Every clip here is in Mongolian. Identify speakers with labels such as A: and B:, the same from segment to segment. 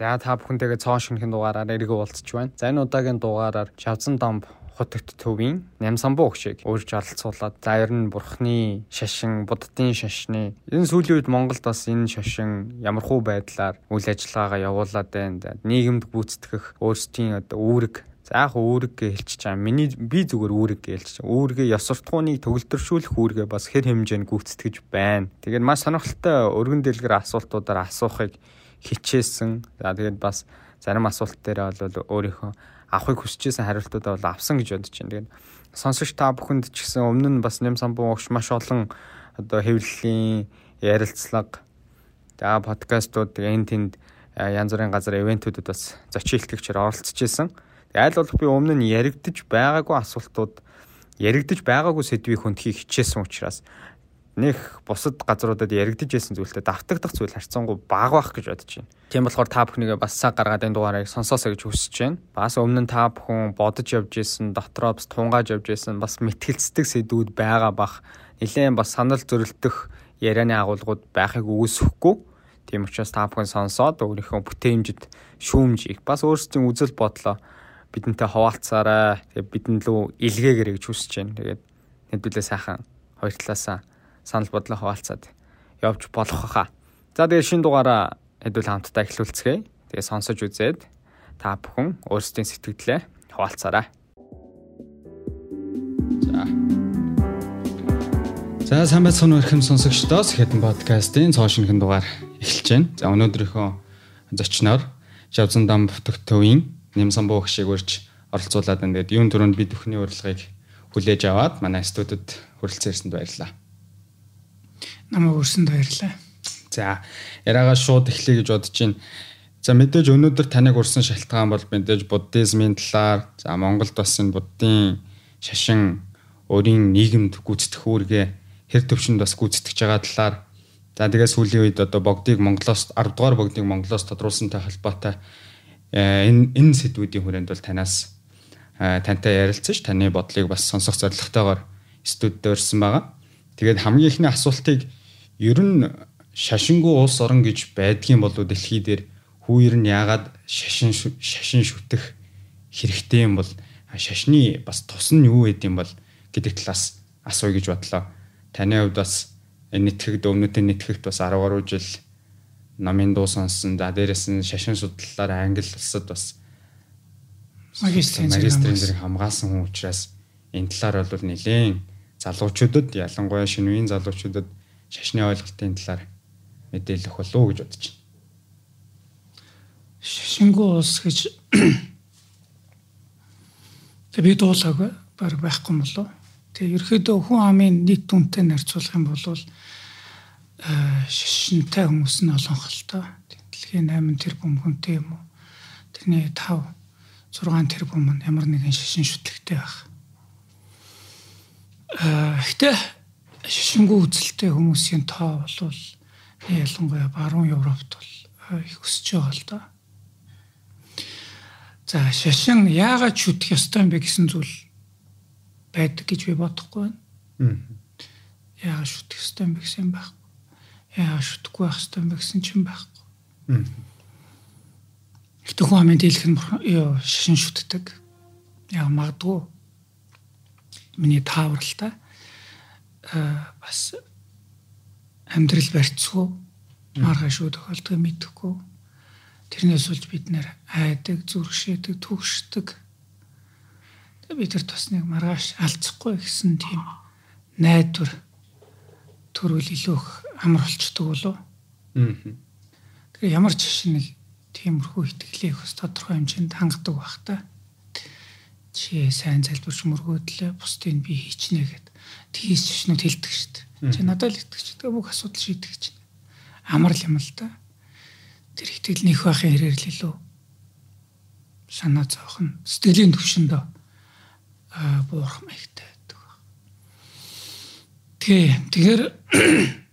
A: За та бүхэнтэйгээ цоон шинхэн дугаараар эргэж уулзч байна. За энэ удаагийн дугаараар Шавзан дамб хотогт төвийн Нямсанбуу өгшийг өөрж оролцуулаад за ер нь бурхны шашин, буддын шашны энэ сүүлийн үед Монголд бас энэ шашин ямархуу байдлаар үйл ажиллагаагаа явуулаад байна. Нийгэмд гүйцэтгэх өөрсдийн үүрэг За яг үүрэг гэлчих чам. Миний би зүгээр үүрэг гэлчих. Үүргээ ёс суртахууныг төгөлдршүүлэх үүргээ бас хэр хэмжээнд гүйцэтгэж байна. Тэгээд маш сонирхолтой өргөн дэлгэр асуултуудаар асуухыг хичээсэн. За тэгээд бас зарим асуулт дээр бол өөрийнхөө авахыг хүсэжсэн хариултуудаа бол авсан гэж бодож байна. Тэгээд сонсогч та бүхэнд ч гэсэн өмнө нь бас нэм самбуу огш маш олон одоо хэвлэлийн ярилцлага за подкастууд энэ тэнд янз бүрийн газар ивентүүдэд бас зочин илтгэгчээр оролцож исэн. Айл болох би өмнө нь яригдж байгаагүй асуултууд яригдж байгаагүй сэдвийг хүндхийг хичээсэн учраас нэх бусад газруудад яригдж байсан зүйлтэй давтагдах зүйл харьцангуй бага байх гэж бодож байна. Тийм болохоор та бүхнийгээ бас цаг гаргаад энэ дугаарыг сонсоосоо гэж хүсэж байна. Бас өмнө нь та бүхэн бодож явж исэн, дотроо бас тунгааж явж исэн, бас мэтгэлцдэг сэдвүүд байгаа бах. Нилээн бас санал зөрөлдөх ярианы агуулгууд байхыг үгүйсэхгүй. Тийм учраас та бүхэн сонсоод өөрийнхөө бүтээмжид шүүмжийг бас өөрсдийн үзэл бодлоо бидэнтэй хуваалцаарай. Тэгээ бидэнд лөө илгээгэрэй гэж хүсэж байна. Тэгээд хэдүүлээ сайхан хоёр талаасаа санал бодлоо хуваалцаад явж болох хаа. За тэгээ шин дугаараа хэдүүл хамтдаа эхлүүлцгээе. Тэгээ сонсож үзээд та бүхэн өөрсдийн сэтгэлдээ хуваалцаарай. За. За сайн байцгаана уу ихэм сонсогчдоо Сэхэтэн подкастын цоо шинхэн дугаар эхэлж байна. За өнөөдрийнхөө зочноор Шавзан дам бүтгэтөвийн Нямсан буу гişиг урьж оролцуулаад байна. Тэгээд юун дөрөнд бид бүхний урилгыг хүлээж аваад манай студид хүрэлцэн ирсэнд баярлалаа
B: намайг өрсөнд баярлалаа.
A: За яриагаа шууд эхлэе гэж бодож байна. За мэдээж өнөөдөр таныг урсан шалтгаан бол мэдээж буддизмын талаар за Монголд бас энэ буддын шашин өөрийн нийгэмд гүйцэтгэх үүргээ хэр төвшөнд бас гүйцэтгэж байгаа талаар за тэгээ сүүлийн үед одоо богдыг Монголоос 10 дугаар богдыг Монголоос тодруулсантай холбоотой э, энэ энэ сэдвүүдийн хүрээнд бол танаас э, тантай ярилцсан ш таны бодлыг бас сонсох зорилготойгоор студид өрсөн байгаа. Тэгээд хамгийн ихний асуултыг ер нь шашингүй улс орон гэж байдгийн болов дэлхий дээр хүүер нь яагаад шашин шашин шүтэх хэрэгтэй юм бол шашны бас тус нь юу гэдэм бол гэдэг талаас асууя гэж бодлоо. Таны хувьд бас нэтгэгд өмнөдөө нэтгэгт бас 10 гаруй жил намын дуу сонссон. За дээрэс нь шашин судлалаар англи улсад бас
B: магистрийн
A: зэрэг хамгаалсан хүн учраас энэ талаар бол нэлээд залуучуудад ялангуяа шинэ үеийн залуучуудад шашны ойлголтын талаар мэдээлэх болов уу гэж бодож байна.
B: Шашингүй улс гэж тэг би дуулаагүй баг байхгүй болов. Тэг ерөөдөө хүн амын нийт түнтэй нарьцуулах юм бол шашинтай хүмүүс нь олон хэл та. Дэлхийн 8 тэрбум хүнтэй юм уу? Тэрний 5 6 тэрбум нь ямар нэгэн шашин шүтлэгтэй байх. Аа гэтээ шишингүй үзэлтэй хүмүүсийн тоо бол ялангуяа баруун Европт бол их өсөж байгаа л да. За шашин яагаад шүтэх ёстой юм бэ гэсэн зүйл байдаг гэж би бодохгүй байна. Яагаад шүтэх ёстой юм бэ гэсэн байхгүй. Яагаад шүтэхгүй байх ёстой юм бэ гэсэн чинь байхгүй. Хүн амын дийлэх нь шашин шүтдэг. Яг магадгүй миний таавралтай бас амьдрал барьцгүй. Маргааш шүү тохиолдгийг мэдэхгүй. Тэрнээс болж бид нэр айдаг зүрхшээдэг төгшдөг тэгээ бид бас нэг маргааш алцахгүй гэсэн тийм найдвар төрүүл илүүх амар болчдөг болов. Тэгээ ямар ч шин нэг тиймэрхүү итгэлийг бас тодорхой хэмжээнд хангадаг байх та. Чи сайн залбирч мөргөөдлөө бусдыг би хийчнэ гэд тгийс чишнүүд хэлдэг шүү дээ. Чи надад л итгэж тэгээ бүх асуудал шийдэх гэж. Амар л юм л да. Тэр итгэл нөх байхын хэрээр л илүү санаа зовхон сэтгэлийн төвшөнд аа буурах маягтай байдаг. Тэгээ тэгэхээр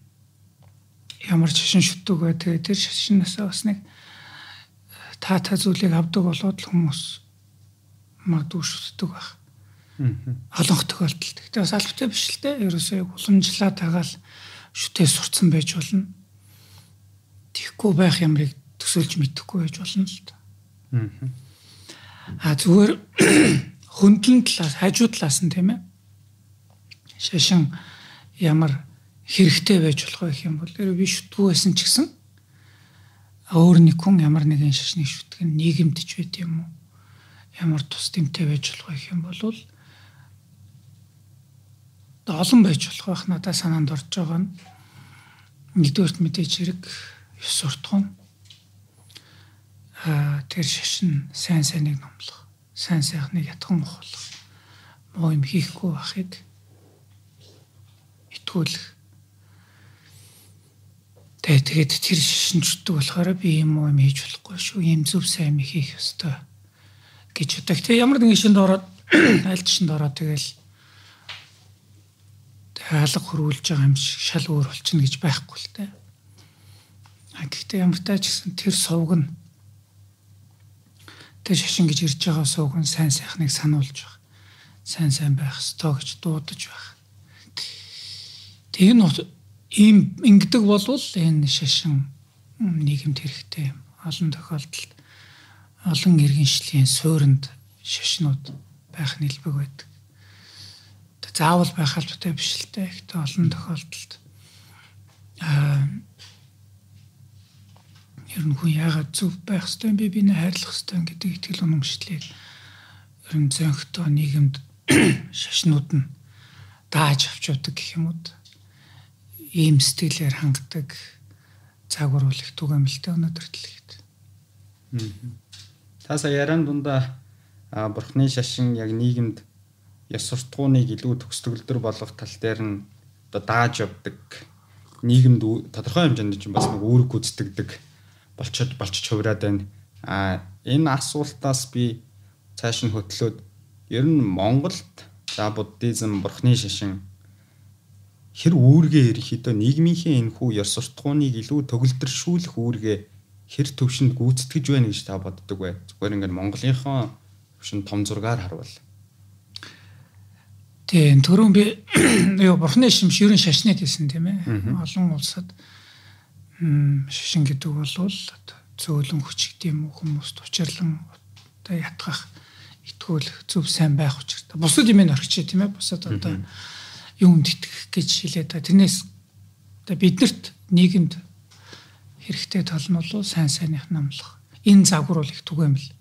B: ямар шашин шүтдэг бай тэгээ тэр шашинасаа бас нэг та та зүйлийг авдаг болоод л хүмүүс магадгүй шүтдэг байх олонх тохиолдолд. Гэтэ бас албатай биш л дээ. Ерөөсөө уламжлаа тагаал шүтээ сурцсан байж болно. Тихгүй байх юмрыг төсөөлж мэдэхгүй байж болно л да. Аа зүгээр хөндлөн талаас хажуу талаас нь тийм ээ. Шашин ямар хэрэгтэй байж болох вэ гэх юм бол би шүтгүү байсан ч гэсэн өөр нэг хүн ямар нэгэн шашныг шүтгэх нь нийгэмдэж байд юм уу? Ямар тус тэмтэй байж болох вэ гэх юм бол олон байж болох байх надад санаанд орж байгаа нь нэгдүгээрт мэдээж хэрэг ёс суртахуун аа тэр шашин сайн сайныг номлох сайн сайхныг ятхан ухуулах муу юм хийхгүй байхыг итгүүлэх. Тэгээ тэгээд тэр шашинчдаг болохоор би юм уу юм хийж болохгүй шүү. Юм зөв сайн юм хийх ёстой гэж боддог. Тэгээ ямар нэгэн шинд ороод аль шинд ороод тэгэл хаалга хөрвүүлж байгаа юм шиг шал өөр болчихно гэж байхгүй л дээ. А гэхдээ ямар тач гэсэн тэр сувг нь тэр шашин гэж ирж байгаа сувг нь сайн сайхныг сануулж байгаа. Сайн сайн байх ёстой гэж дуудаж байх. Тэгээ нь ийм ингэдэг болвол энэ шашин нийгэмд хэрэгтэй юм. Олон тохиолдолд олон иргэншлийн суурьнд шашнууд байх нэлбэг байдаг заавал байх албатай биш л дээ. Гэхдээ олон тохиолдолд аа ер нь хүн яагаад зөв байх ёстой би биний хайрлах ёстой гэдэг итгэл үнэмшлийг ер нь зөнхтөө нийгэмд шашнууд нь дааж авч явдаг гэх юм уу. Ийм сэтгэлээр хангадаг цагвар бол их түгээмэлтэй өнөөдөр дэлхийд.
A: Та сая яран дундаа бурхны шашин яг нийгэмд яс суртахууныг илүү төгсдөгөлдөр болгох тал дээр нь одоо дааж явдаг нийгэмд тодорхой хэмжээнд чинь бас нэг үүрэг гүйцэтгэдэг болчиход болчих хувраад байна. А энэ асуултаас би цааш нь хөтлөөд ер нь Монголд за буддизм бурхны шашин хэр үүргээ ерөнхийдөө нийгмийнхээ энэ хүү ёс суртахууныг илүү төгөлдршүүлэх үүргээ хэр төвшөнд гүйцэтгэж байна гэж та боддог бай. Зүгээр ингээд Монголынхон төвшин том зургаар харвал.
B: Тийм түрүүн би юу бурхны шимш ерөн шашны гэсэн тийм ээ. Олон улсад шашин гэдэг бол зөөлөн хүч гэдэг юм хүмүүст учирлан одоо ятгах итгүүл зөв сайн байх учиртай. Бусад юм орчих тийм ээ. Бусад одоо юунд итгэх гэж хэлээд та тэрнээс одоо биднэрт нийгэмд хэрэгтэй тал нь бол сайн сайных намлах. Энэ загвар бол их түгээмэл.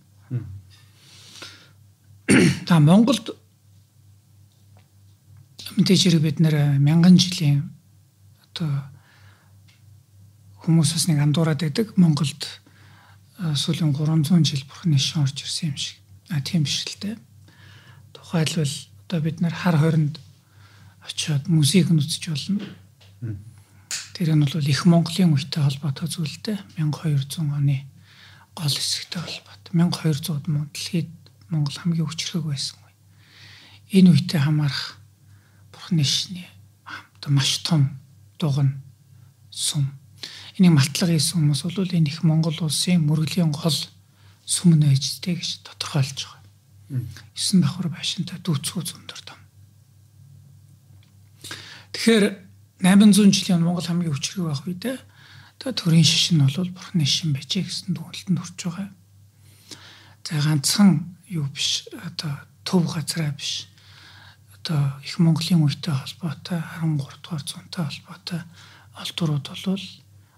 B: Та Монголд мэдээж хэрэг бид нэр мянган жилийн одоо хүмүүс бас нэг андуураад байдаг Монголд сүүлийн 300 жил бурхны шин орж ирсэн юм шиг. А тийм биш л дээ. Тухайлбал одоо бид нар хар хоринд очиод музейг нүцэж болно. Тэр нь бол их Монголын үетэй холбоотой зүйлтэй 1200 оны гол хэсэгтэй холбоотой. 1200-д мөн дэлхийд Монгол хамгийн хүчрэг байсан үе. Энэ үетэй хамаарах бурхны шний одоо маш том дугна сум. Энийг малтлага хийсэн хүмүүс бол энэ их Монгол улсын мөргөлийн гол сүм нээжтэй гэж тодорхойлж байгаа. 9 давхар байшинтай дүүцгүү зөндөр том. Тэгэхээр 800 жилийн Монгол хамгийн хүчрэг байх үедээ одоо төрийн шишин бол бурхны шин байжээ гэсэн дүгнэлтэнд хүрч байгаа. За ганцхан юу биш одоо төв газараа биш одоо их Монголын үетэй холбоотой 13 дугаар зуунтай холбоотой олдурууд бол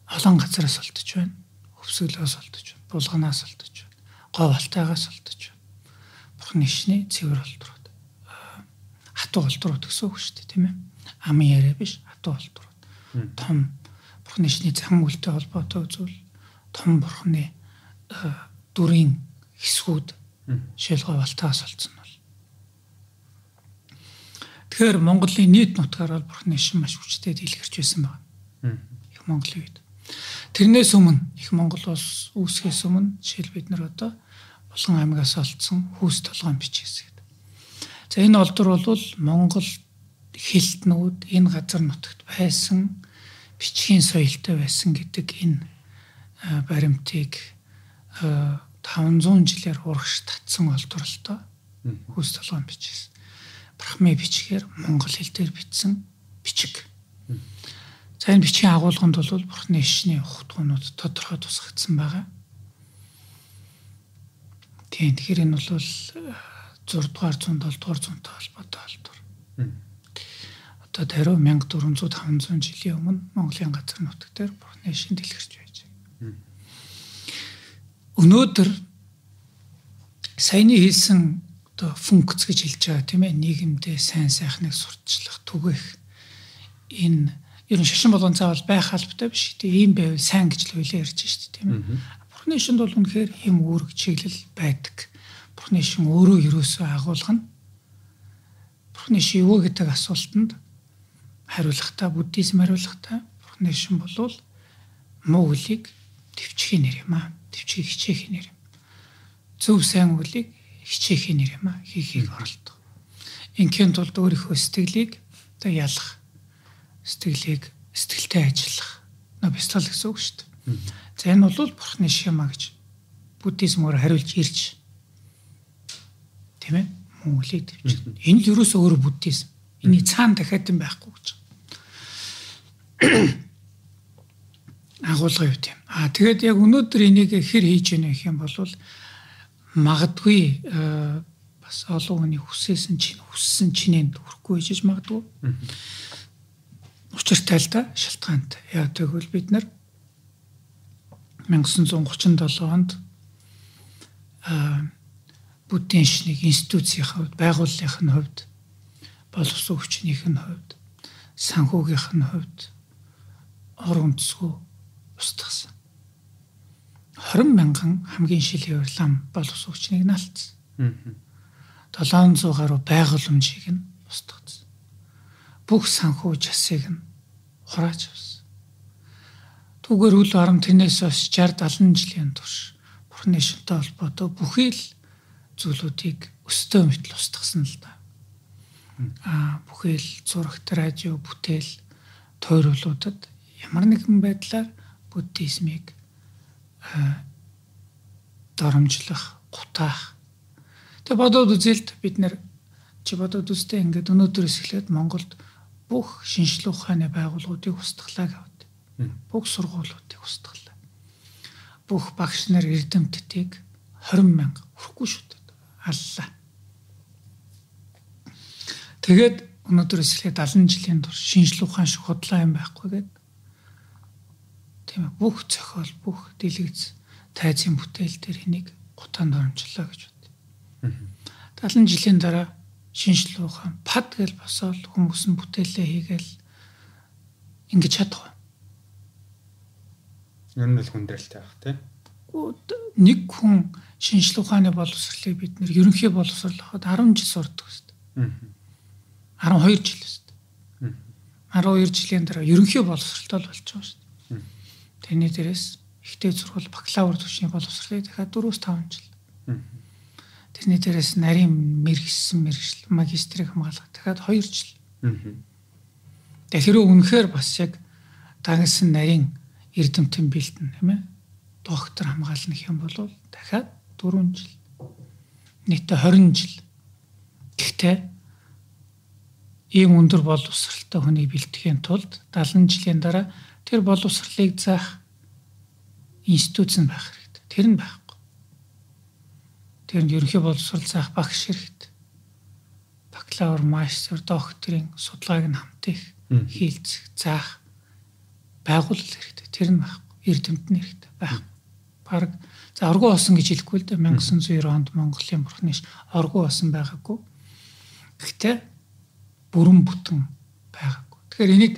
B: олон газараас олдож байна. Өвсгөлөөс олдож байна. Булганаас олдож байна. Говалтайгаас олдож байна. Бурхны шний цэвэр олдурууд. Хатуу олдурууд гэсэн үг шүү дээ, тийм ээ. Амын яриа биш, хатуу олдурууд. Том бурхны шний зам үлтэй холбоотой зүйл том бурхны дүрийн хэсгүүд шил говалтаас олдсон Тэгэхээр Монголын нийт нутгаар бол бурхны шин маш хүчтэй дэлгэрч байсан байна. Их Монголын үед. Тэрнээс өмнө их Монгол улс үүсгээс өмнө жишээл бид нар одоо Булган аймагаас олдсон хүүс толгойн бичээс гэдэг. За энэ олдор бол Монгол хилтнүүд энэ газар нутагт байсан бичгийн соёлтой байсан гэдэг энэ баримтыг 500 жилээр урагш татсан олдорлоо хүүс толгойн бичээс брахми бичгээр монгол хэл дээр бичсэн бичиг. За энэ бичгийн агуулганд бол бурхны ишний ухтгуунууд тодорхой тусгагдсан байгаа. Тийм тэгэхээр энэ бол 6 дугаар 107 дугаар зуунтай холбоотой холбоор. Одоо тариу 1400 500 жилийн өмнө Монголын газар нутаг дээр бурхны шин дэлгэрч байж байгаа. Өнөөдөр саяны хэлсэн одоо функц гэж хэлж байгаа тийм ээ. Нийгэмдээ сайн сайхныг сурталчлах түгэх. Энэ ер нь шашин болгон заавал байх албатай биш. Тийм ийм байвал сайн гэж л хөлөө ярьж шүү дээ тийм ээ. Бурхны шинд бол үнэхээр ийм үүрэг чиглэл байдаг. Бурхны шин өөрөө юусоо агуулгана. Бурхны шин юу гэдэг асуултанд хариулахдаа буддизм хариулахдаа бурхны шин болвол муу үлийг төвчхийн нэр юм аа төвчгийг хичээхийн нэр зөв сайн үлийг хичээхийн нэр юм а хийхийг оролдох. Инхийн тулд өөрийнхөө сэтгэлийг одоо ялах, сэтгэлийг сэтгэлтэй ажиллах. Нөө бяцлал гэсэн үг шүү дээ. За энэ бол бурхны шима гэж буддизмоор хариулж ирж тийм ээ мөнгөлийг төвч. Энэ л ерөөсөө өөр буддизм. Эний цаана дахиад юм байхгүй гэж. агуулга юу тийм. Аа тэгээд яг өнөөдөр энийг хэр хийж гэх юм бол магадгүй э, бас олон хүний хүссэн чинь хүссэн чинээнд хүрэхгүй байж магадгүй. Учиртай л да шалтгаант. Яа тэгвэл бид нар 1937 онд а Буддийн шнийг институцийн хувьд, байгууллагын хувьд, боловсон хүчнийх нь хувьд, санхүүгийнх нь хувьд орон үндэсгүй устгасан. 20 мянган хамгийн шилийн урилам нь алдсан. 700 гаруй байгууламжийг нь устгацсан. Бүх санхүү жасыг нь хурааж авсан. Түүгээр үл орон тэрнээс хойш 60 70 жилийн турш Бурхны шөнтэй холбоотой бүхий л зүйлүүдийг өстөө мэтл устгасан л да. Аа бүхий л зурагт радио бүтээл тойруулуудад ямар нэгэн байдлаар буддизмыг доромжлох, гутаах. Тэгээ бодоод үзэлт бид нэр чи бодоод үзтээ ингээд өнөөдрөөс эхлээд Монголд бүх шинжлэх ухааны байгууллагуудыг устгалаа гэвд. Бүх сургуулиудыг устгалаа. Бүх багш нар эрдэмтдийг 20 мянга хүрэхгүй шүү дээ. Аллаа. Тэгээд өнөөдрөөс эхлээд 70 жилийн турш шинжлэх ухаан шиг худлаа юм байхгүй гэдэг тийм ээ бүх зохиол бүх дэлгэц тайзын бүтээл дээр энийг гутаанд оромжлоо гэж бод. 70 жилийн дараа шинжлэх ухаан пад гэл босоод хүмүүс нь бүтээлээ хийгээл ингэж чадах.
A: Ер нь л хүндрэлтэй байх тийм.
B: Нэг хүн шинжлэх ухааны боловсролыг бид нэр ерөнхий боловсролоход 10 жил сурдаг шүү дээ. 12 жил шүү дээ. 12 жилийн дараа ерөнхий боловсролтой болж байгаа шүү дээ. Тэрний дээрээс ихтэй сургууль бакалавр түвшний боловсролыг дахиад 4-5 жил. Тэрний дээрээс нарийн мэрэгсэн мэрэгжил магистрийг хамгаалах дахиад 2 жил. Тэгэхээр хэрэг үнэхээр бас яг дагнсан нарийн эрдэмтэн бэлтэн тийм ээ доктор хамгаална гэх юм бол дахиад 4 жил. Нийтдээ 20 жил. Гэхдээ ийм өндөр боловсралтай хүнийг бэлтгэхийн тулд 70 жилийн дараа тэр боловсролыг заах институт нь байх хэрэгтэй. Тэр нь байхгүй. Тэр нь ерөнхий боловсрол заах багш хэрэгтэй. Бакалавр, мастер, докторийн судалгааг нь хамтыг хийлцэх, заах байгууллал хэрэгтэй. Тэр нь байхгүй. Эрдэмтэн хэрэгтэй байх. Бараг за оргуу осон гэж хэлэхгүй л дээ 1990 онд Монголын бурхны оргуу осон байгаагүй. Гэхдээ бүрэн бүтэн байгаагүй. Тэгэхээр энийг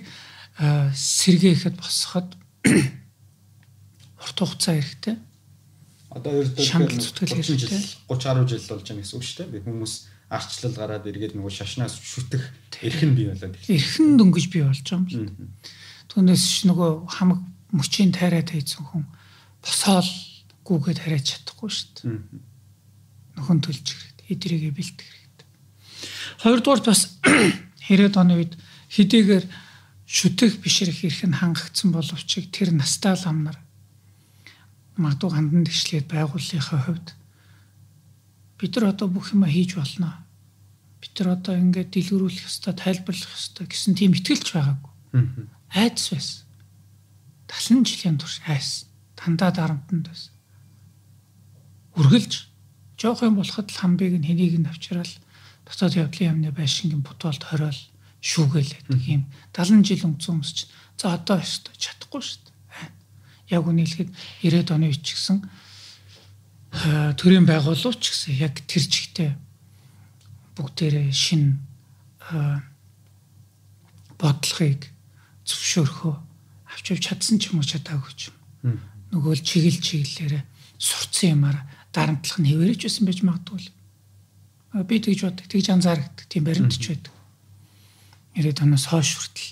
B: сэргээхэд босоход урт хугацаа хэрэгтэй.
A: Одоо ердөө 30 жил 30 10 жил болж байгаа гэсэн үг шүү дээ. Би хүмүүс арчлал гараад эргээд нөгөө шашнаас шүтэх эрхэн бий болоод
B: эрхэн дөнгөж бий болж байгаа юм дээ. Түүнээс нөгөө хамаг мөчийн тайраад хийсэн хүн босоол гүгээд хараач чадахгүй шүү дээ. Нөхөн төлж ирээд эдрийгээ бэлтгэх хэрэгтэй. Хоёрдугаар бас 90-ад оны үед хэдийгээр шүтэх бишрэх эрх нь хангагдсан боловч тэр настаа ламнар магадгүй хандан тэгшлээд байгууллагынхаа хувьд бид нар одоо бүх юма хийж болно. Бид нар одоо ингээд дэлгэрүүлэх ёстой, тайлбарлах ёстой гэсэн тийм итгэлч байгаагүй. Айдас байсан. 70 жилийн турш айс. Дандаа дарамтанд байсан. Үргэлж жоох юм болоход л хамбыг нь хэнийг нь авчирал дотоод явдлын яамны байшингийн бутуулд хориол шүүгээлээд ийм 70 жил өнгөцөн хүмүүс чинь за одоо өстө чадахгүй шүү дээ. Яг үнийг хэлэхэд 90-ад оны үеч гэсэн төрийн байгууллагч гэсэн яг тэр чигтээ бүгдээрээ шин бодлогыг зөвшөөрөхөө авч явж чадсан ч юм уу чадаагүй ч юм. Нөгөө л чиглэл чиглэлээрээ сурцсан юмар дарамтлах нь хэвээрэж байсан байж магадгүй л. Би тэгж боддог, тэгж анзаардаг, тийм баримтч байдаг. 90-ад оноос хойш хүртэл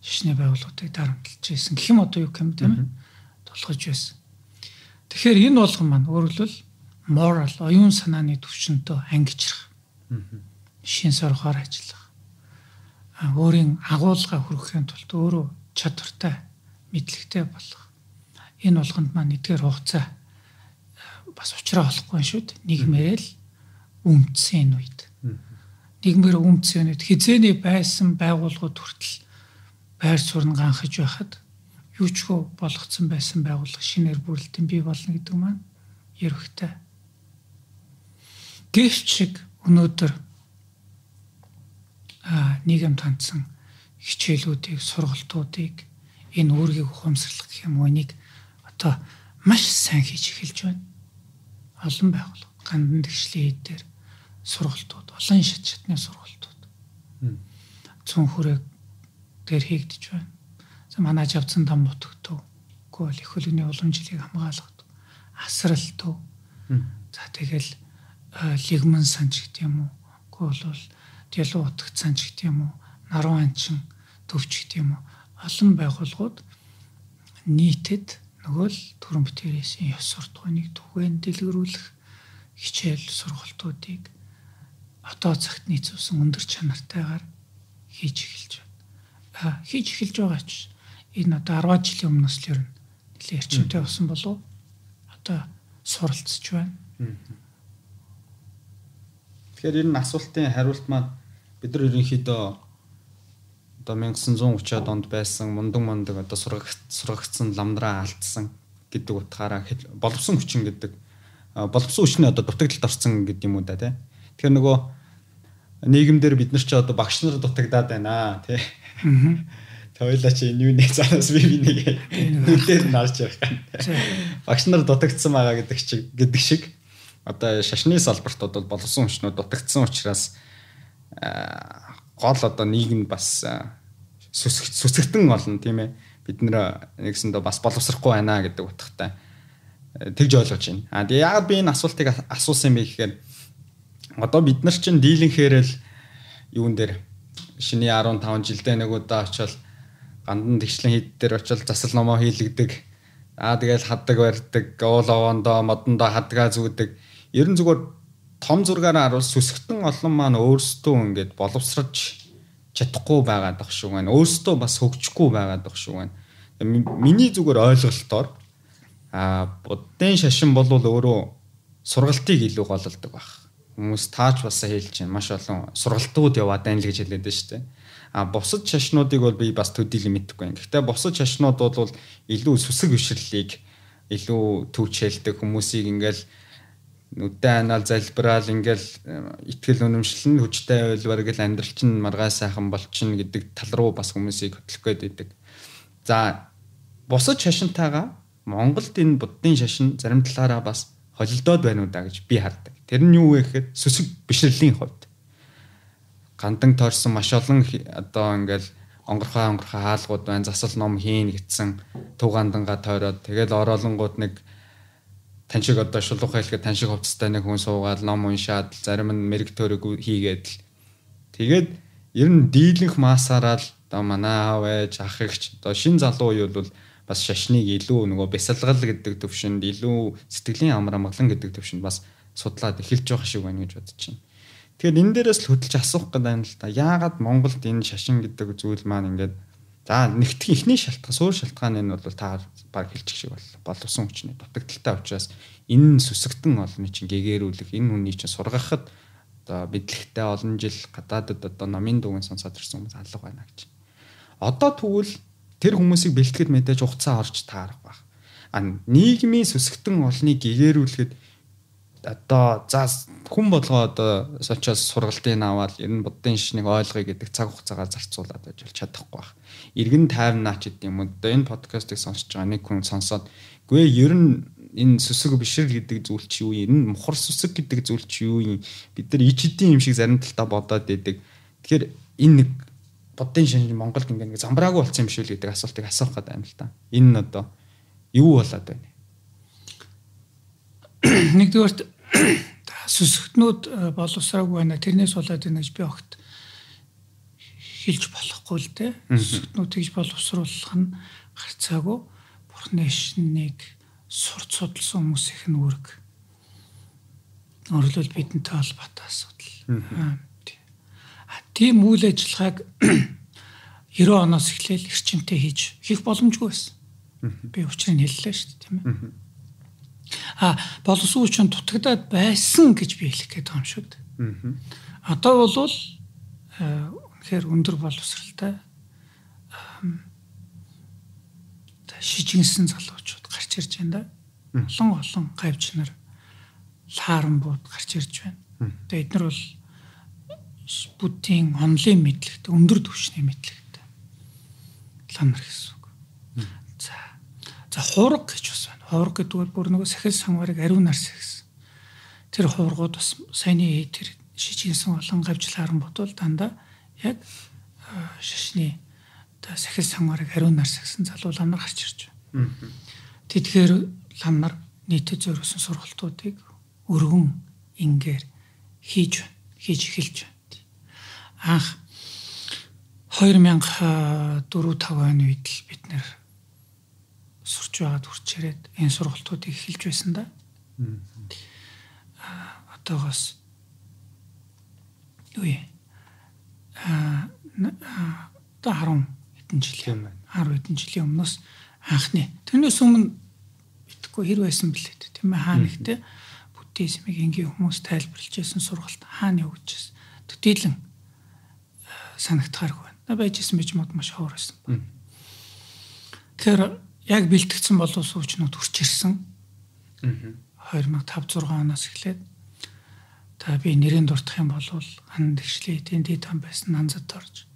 B: шишний байгууллагуудыг дарамтлаж байсан гэх юм одоо юу юм тийм ээ тулгаж байсан. Тэгэхээр энэ болгон маань өөрөлдөл moral оюун санааны төвчөнтөө ангижрах. Шин соргоор ажиллах. Өөрийн агуулга хүргэхийн тулд өөрөө чадвартай, мэдлэгтэй болох. Энэ болгонд маань эдгээр хугацаа бас уучраа болохгүй шүү дээ. Нийгмээрээ л өмдсөн үед. Нийгмээр өмдсөн үед хизээний байсан байгууллагууд хүртэл байр суурь ганхаж байхад юу ч хөө болгоцсон байсан байгууллага шинээр бүрэлдэхүүн бий болно гэдэг маань ерөхтэй. Гэвч шиг өнөөдөр а нийгэм тандсан хичээлүүдийг сургалтуудыг энэ үүргийг ухамсарлах гэх юм уу энийг одоо маш сайн хийж эхэлж байна олон байгууллага гандан тэгшлийн хэд дээр сургалтууд олон шат шатны сургалтууд цүн хүрээг дээр хийгдэж байна. За манай авцсан там бутгтөө үгүй бол их хөлөний уламжлалыг хамгаалгадаг. Асралтөө. За тэгэл лигман санч гэдэг юм уу? Үгүй бол дэлүү утагт санч гэдэг юм уу? Наруу анчин төвч гэдэг юм уу? Олон байгууллагууд нийтэд нөгөө л төрөн бүтээрээсийн ёс суртахууныг түгээн дэлгэрүүлэх хичээл сургалтуудыг одоо цагт нийцүүлсэн өндөр чанартайгаар хийж эхэлж байна. А хийж эхэлж байгаа ч энэ одоо 10 жилийн өмнөөс л ер нь нэлээд эрчимтэй болсон болов одоо суралцж байна.
A: Тэгэхээр энэ асуултын хариулт маань бид нар ерөнхийдөө одоо 1930-аад онд байсан мундаг мундаг одоо сургагдсан ламдраа алдсан гэдэг утгаараа боловсон хүчин гэдэг боловсон хүчний одоо дутагдлалд орсон гэдэг юм уу да тий. Тэгэхээр нөгөө нийгэмдэр бид нар ч одоо багш нар дутагдаад байна тий. Тойлоо чи энэ юу нэг цаанаас би би нэг нүдээр нарж явах юм. Багш нар дутагдсан байгаа гэдэг чиг гэдэг шиг одоо шашны салбарт бол боловсон хүчнүүд дутагдсан учраас гол одоо нийгэм бас сүсгтэн болно тийм ээ бид нэр нэгсэндээ бас боловсрахгүй байна гэдэг утгатай тэгж ойлгож байна. А тэгээ яагаад би энэ асуултыг асуусан юм бэ гэхээр одоо бид нар чинь дийлэнхээр л юун дээр шиний 15 жилдээ нэг удаа очил гандан тэгшлэн хийд дээр очил засал номоо хийлэгдэг. Аа тэгэл хаддаг барьдаг, уул овоондоо модондоо хадгаа зүүдэг. Ерэн зүгээр том зургаараа харуул сүсгтэн олон маань өөрсдөө ингээд боловсрож чадахгүй байгаад байх шүү байна. Өөрсдөө бас хөгжихгүй байгаад байх шүү байна. Миний зүгээр ойлголтоор а буддын шашин бол өөрөө сургалтыг илүү голлдог байх. Хүмүүс таач бас хэлж байна. Маш олон сургалтууд яваад байна л гэж хэлээд байна шүү дээ. А бусад шашнуудыг бол би бас төдийлөн мэдэхгүй юм. Гэхдээ бусад шашнууд бол илүү сүсэг бишрлийг илүү төвчээлдэг хүмүүсийг ингээл нүдэн анаал залбираал ингээл итгэл үнэмшил нь хүчтэй байлбар гэл амьдрал чинь маргаа сайхан болчихно гэдэг тал руу бас хүмүүсийг хөтлөх гээд байдаг. За бусад шашинтайгаа Монголд энэ буддын шашин зарим талаараа бас холилдоод байна уу да гэж би хардаг. Тэр нь юу вэ гэхээр сүсэг бишрэлийн хувьд гандан тойрсон маш олон одоо ингээл онгорхоо онгорхоо хаалгууд байна засал ном хийн гэтсэн туг ганданга тойроод. Тэгэл ороолонгууд нэг тань шиг одоо шулуух хэлэхэд тань шиг хувцастай нэг хүн суугаад ном уншаад зарим нь мэрэг төрөг хийгээд. Л тэгээд ер нь дийлэнх маасаараа л одоо манай аав ээж ах эгч одоо шин залуу үе бол бас шашныг илүү нөгөө бясалгал гэдэг төвшөнд илүү сэтгэлийн амар амгалан гэдэг төвшөнд бас судлаад эхэлж байгаа шиг байна гэж бодож байна. Тэгэхээр энэ дээрээс л хөдөлж асуух гэдэг юм л та. Яагаад Монголд энэ шашин гэдэг зүйл маань ингээд За нэгтгэх ихний шалтгаан суур шалтгаан нь бол та баг хэлчих шиг бол боловсон хүчний дутагдaltaй учраас энэ сүсгтэн олны чинь гэгэрүүлэх энэ хүний чинь сургахад одоо бидлэгтэй олон жил гадаадд одоо намын дүүгийн сонсоод ирсэн хүмүүс алга байна гэж. Одоо тэгвэл тэр хүмүүсийг бэлтгэхэд мэдээж хугацаа орж таарах баг. А нийгмийн сүсгтэн олныг гэгэрүүлэхэд одоо за хүн болгоо одоо сочоос сургалтын аваад ер нь буддын шишнийг ойлгоё гэдэг цаг хугацаагаар зарцуулаад байж бол чадахгүй байх. Иргэн тайвнаа ч гэдэг юм уу. Одоо энэ подкастыг сонсож байгаа нэг хүн сонсоод гүй ер нь энэ сүсэг бишрэл гэдэг зүйл чи юу юм? Мухар сүсэг гэдэг зүйл чи юу юм? Бид нар ичдийн юм шиг зарим талдаа бодоод идэг. Тэгэхээр энэ нэг буддын шинж Монголд ингээ нэг замбраагүй болсон юм шиг л гэдэг асуултыг асуух гэдэг юм л та. Энэ нь одоо юу болоод байна?
B: Нэгдүгээрт сүсгтнүүд э, боловсраагүй байна. Тэрнээс болоод байна гэж би огт хэлж болохгүй л дээ. Сүсгтнүүд тэгж боловсруулах нь харцаагүй бурхны шинийг сурц судалсан хүмүүсийнх нь үүрэг. Өөрөлдөл бидэнтэй холбоотой асуудал. Тийм үйл ажиллагааг 90 оноос эхлээл эрчимтэй хийж хийх боломжгүй байсан. Би учрыг хэллээ шүү дээ, тийм ээ. А боловсон хүчин дутагдаад байсан гэж би хэлэх гээд байгаа юм шүү дээ. Одоо бол үнэхээр өндөр боловсралтай шижигнсэн залуучууд гарч ирж байна да. Олон олон гавьч нар лааранбууд гарч ирж байна. Тэгээ эдгээр бол буддийн онлын мэдлэгтэй өндөр түвшний мэдлэгтэй лам нар гэсэн үг. За. За хураг гэж бас байна. Хураг гэдэг бол бүр нөгөө сахил сангварыг ариунаар сэхсэн. Тэр хургууд бас саяны тэр шижигнсэн олон гавжлааран бодвол дандаа яг шашны та сахил сангварыг ариунаар сэхсэн залуу лам нар гарч ирж байна. Тэдгээр лам нар нийтэд зориулсан сургалтуудыг өргөн ингээр хийж. Хийж эхэлж байна анх 2004 5 оны үед л бид нэр сурч байгаад хурч ирээд энэ сургалтуудыг эхэлж байсан да. Аа одоогоос юм? Аа одоо 10 хэдэн жил юм байна. 10 хэдэн жилийн өмнөөс анхны. Тэрнээс өмнө битггүй хэр байсан бэлээ тийм ээ хаа нэгтэй буддизмыг ингийн хүмүүс тайлбарлаж байсан сургалт хаана явуулж төдийлөн санагдахааргүй байна. Байжсэн бич мод маш ховор байсан. Тэгэхээр яг бэлтгэсэн болов суучнууд хүрч ирсэн. 2005 6 оноос эхлээд та би нэрийн дуртах юм бол хан тэгшлээ эдийн дэд хам байсан нанзад орж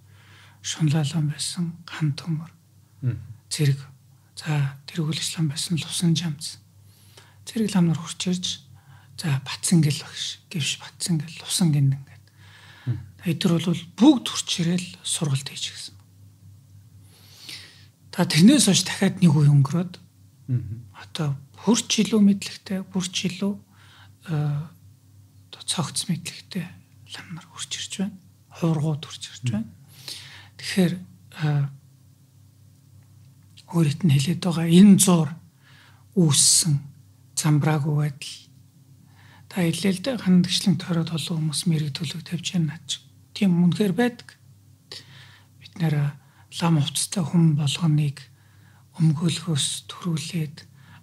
B: шунлаалан байсан хан төмөр. Зэрэг за тэргүүл ислам байсан лусан жамц. Зэрэг лам нар хурч ирж за батсангэл багш гэвш батсангэл лусан гиндэн Эдгээр бол бүгд хурц ирээл сургалт хийж гисэн. Та тэрнээс хойш дахиад нэг үе өнгөрөөд одоо хурц илүү мэдлэгтэй, бүрч илүү одоо цогц мэдлэгтэй лам нар хурц ирж байна. Хуургууд хурц ирж байна. Тэгэхээр өөрөд нь хэлээд байгаа энэ зур үүссэн замбраагүй байдал та хэлээ л дээ хандгчлан тойроод олон хүмүүс мэрэг төлөв тавьж яана наач тийм үнэхээр байдаг. Бид нэр лам хувцастай хүн болгоныг өмгөөлөхөөс төрүүлээд